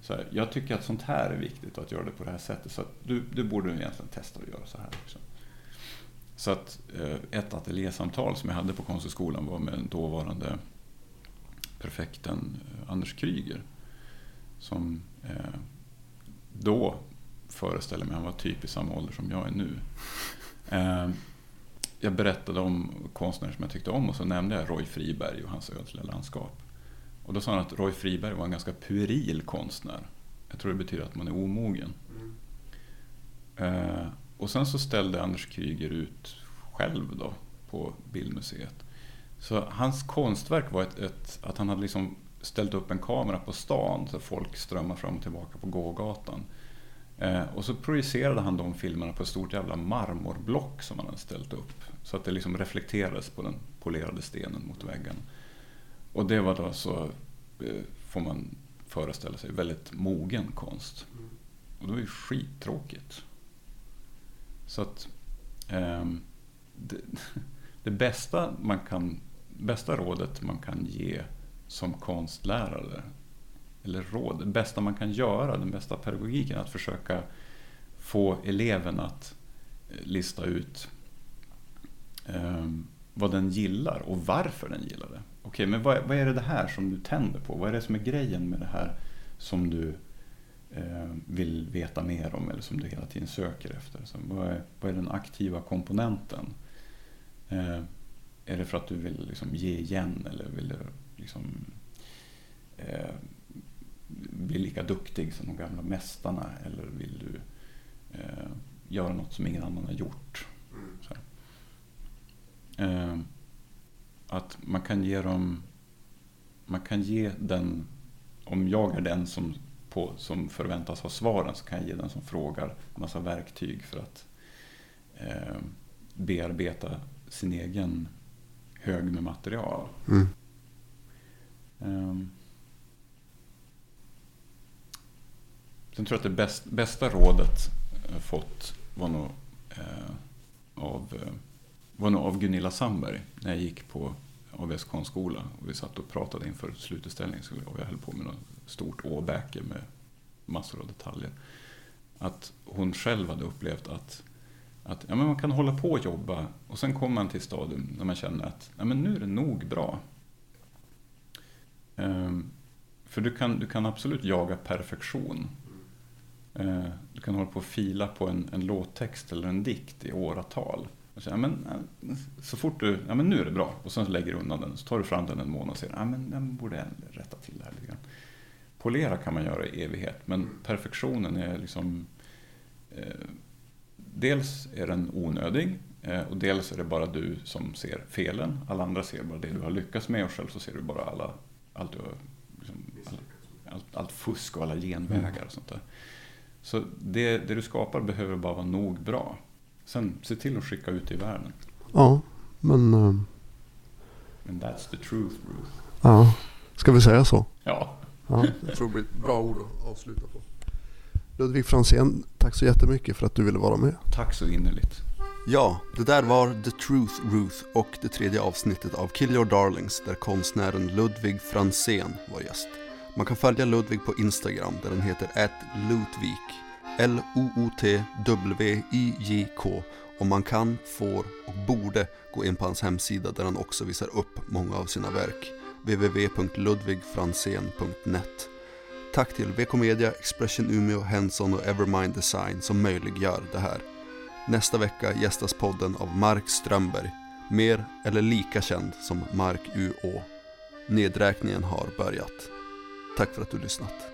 Så här, jag tycker att sånt här är viktigt och att göra det på det här sättet. Så att du, du borde egentligen testa att göra så här också. Så att eh, ett ateljésamtal som jag hade på Konsthögskolan var med den dåvarande prefekten eh, Anders Kryger. Som eh, då föreställer mig, han var typ i samma ålder som jag är nu. Jag berättade om konstnärer som jag tyckte om och så nämnde jag Roy Friberg och hans ödsliga landskap. Och då sa han att Roy Friberg var en ganska puril konstnär. Jag tror det betyder att man är omogen. Mm. Och sen så ställde Anders Kryger ut själv då på Bildmuseet. Så hans konstverk var ett, ett, att han hade liksom ställt upp en kamera på stan så folk strömmar fram och tillbaka på gågatan. Eh, och så projicerade han de filmerna på ett stort jävla marmorblock som han hade ställt upp. Så att det liksom reflekterades på den polerade stenen mot väggen. Och det var då så, eh, får man föreställa sig, väldigt mogen konst. Och det var ju skittråkigt. Så att eh, det, det, bästa, man kan, bästa rådet man kan ge som konstlärare, eller råd, det bästa man kan göra, den bästa pedagogiken, att försöka få eleven att eh, lista ut eh, vad den gillar och varför den gillar det. Okej, men vad, vad, är det, det här som du tänder på? Vad är det som är grejen med det här som du Eh, vill veta mer om eller som du hela tiden söker efter. Så vad, är, vad är den aktiva komponenten? Eh, är det för att du vill liksom ge igen eller vill du liksom, eh, bli lika duktig som de gamla mästarna? Eller vill du eh, göra något som ingen annan har gjort? Eh, att man kan ge dem, man kan ge den, om jag är den som på, som förväntas ha svaren så kan jag ge den som frågar en massa verktyg för att eh, bearbeta sin egen hög med material. Mm. Um, sen tror jag att det bäst, bästa rådet jag fått var nog, eh, av, eh, var nog av Gunilla Sandberg när jag gick på AVS konstskola. Och vi satt och pratade inför slututställningen. och jag höll på med något stort åbäke med massor av detaljer. Att hon själv hade upplevt att, att ja, men man kan hålla på och jobba och sen kommer man till stadium när man känner att ja, men nu är det nog bra. Um, för du kan, du kan absolut jaga perfektion. Uh, du kan hålla på och fila på en, en låttext eller en dikt i åratal. Så, ja, men, så fort du, ja men nu är det bra, och sen lägger du undan den, så tar du fram den en månad och säger, ja men den borde rätta till det här lite grann. Polera kan man göra i evighet, men perfektionen är liksom... Eh, dels är den onödig, eh, och dels är det bara du som ser felen. Alla andra ser bara det du har lyckats med och själv så ser du bara alla, allt, du har, liksom, all, allt, allt fusk och alla genvägar och sånt där. Så det, det du skapar behöver bara vara nog bra. Sen se till att skicka ut det i världen. Ja, men... Uh... And that's the truth, Ruth. Ja, ska vi säga så? Ja. ja jag tror det blir ett bra ord att avsluta på. Ludvig Fransén, tack så jättemycket för att du ville vara med. Tack så innerligt. Ja, det där var The Truth Ruth och det tredje avsnittet av Kill Your Darlings där konstnären Ludvig Fransén var gäst. Man kan följa Ludvig på Instagram där den heter @lutvik L-O-O-T-W-I-J-K och man kan, får och borde gå in på hans hemsida där han också visar upp många av sina verk www.ludvigfransén.net Tack till VK Media, Expression Umeå, Henson och Evermind Design som möjliggör det här. Nästa vecka gästas podden av Mark Strömberg, mer eller lika känd som Mark UÅ. Nedräkningen har börjat. Tack för att du lyssnat.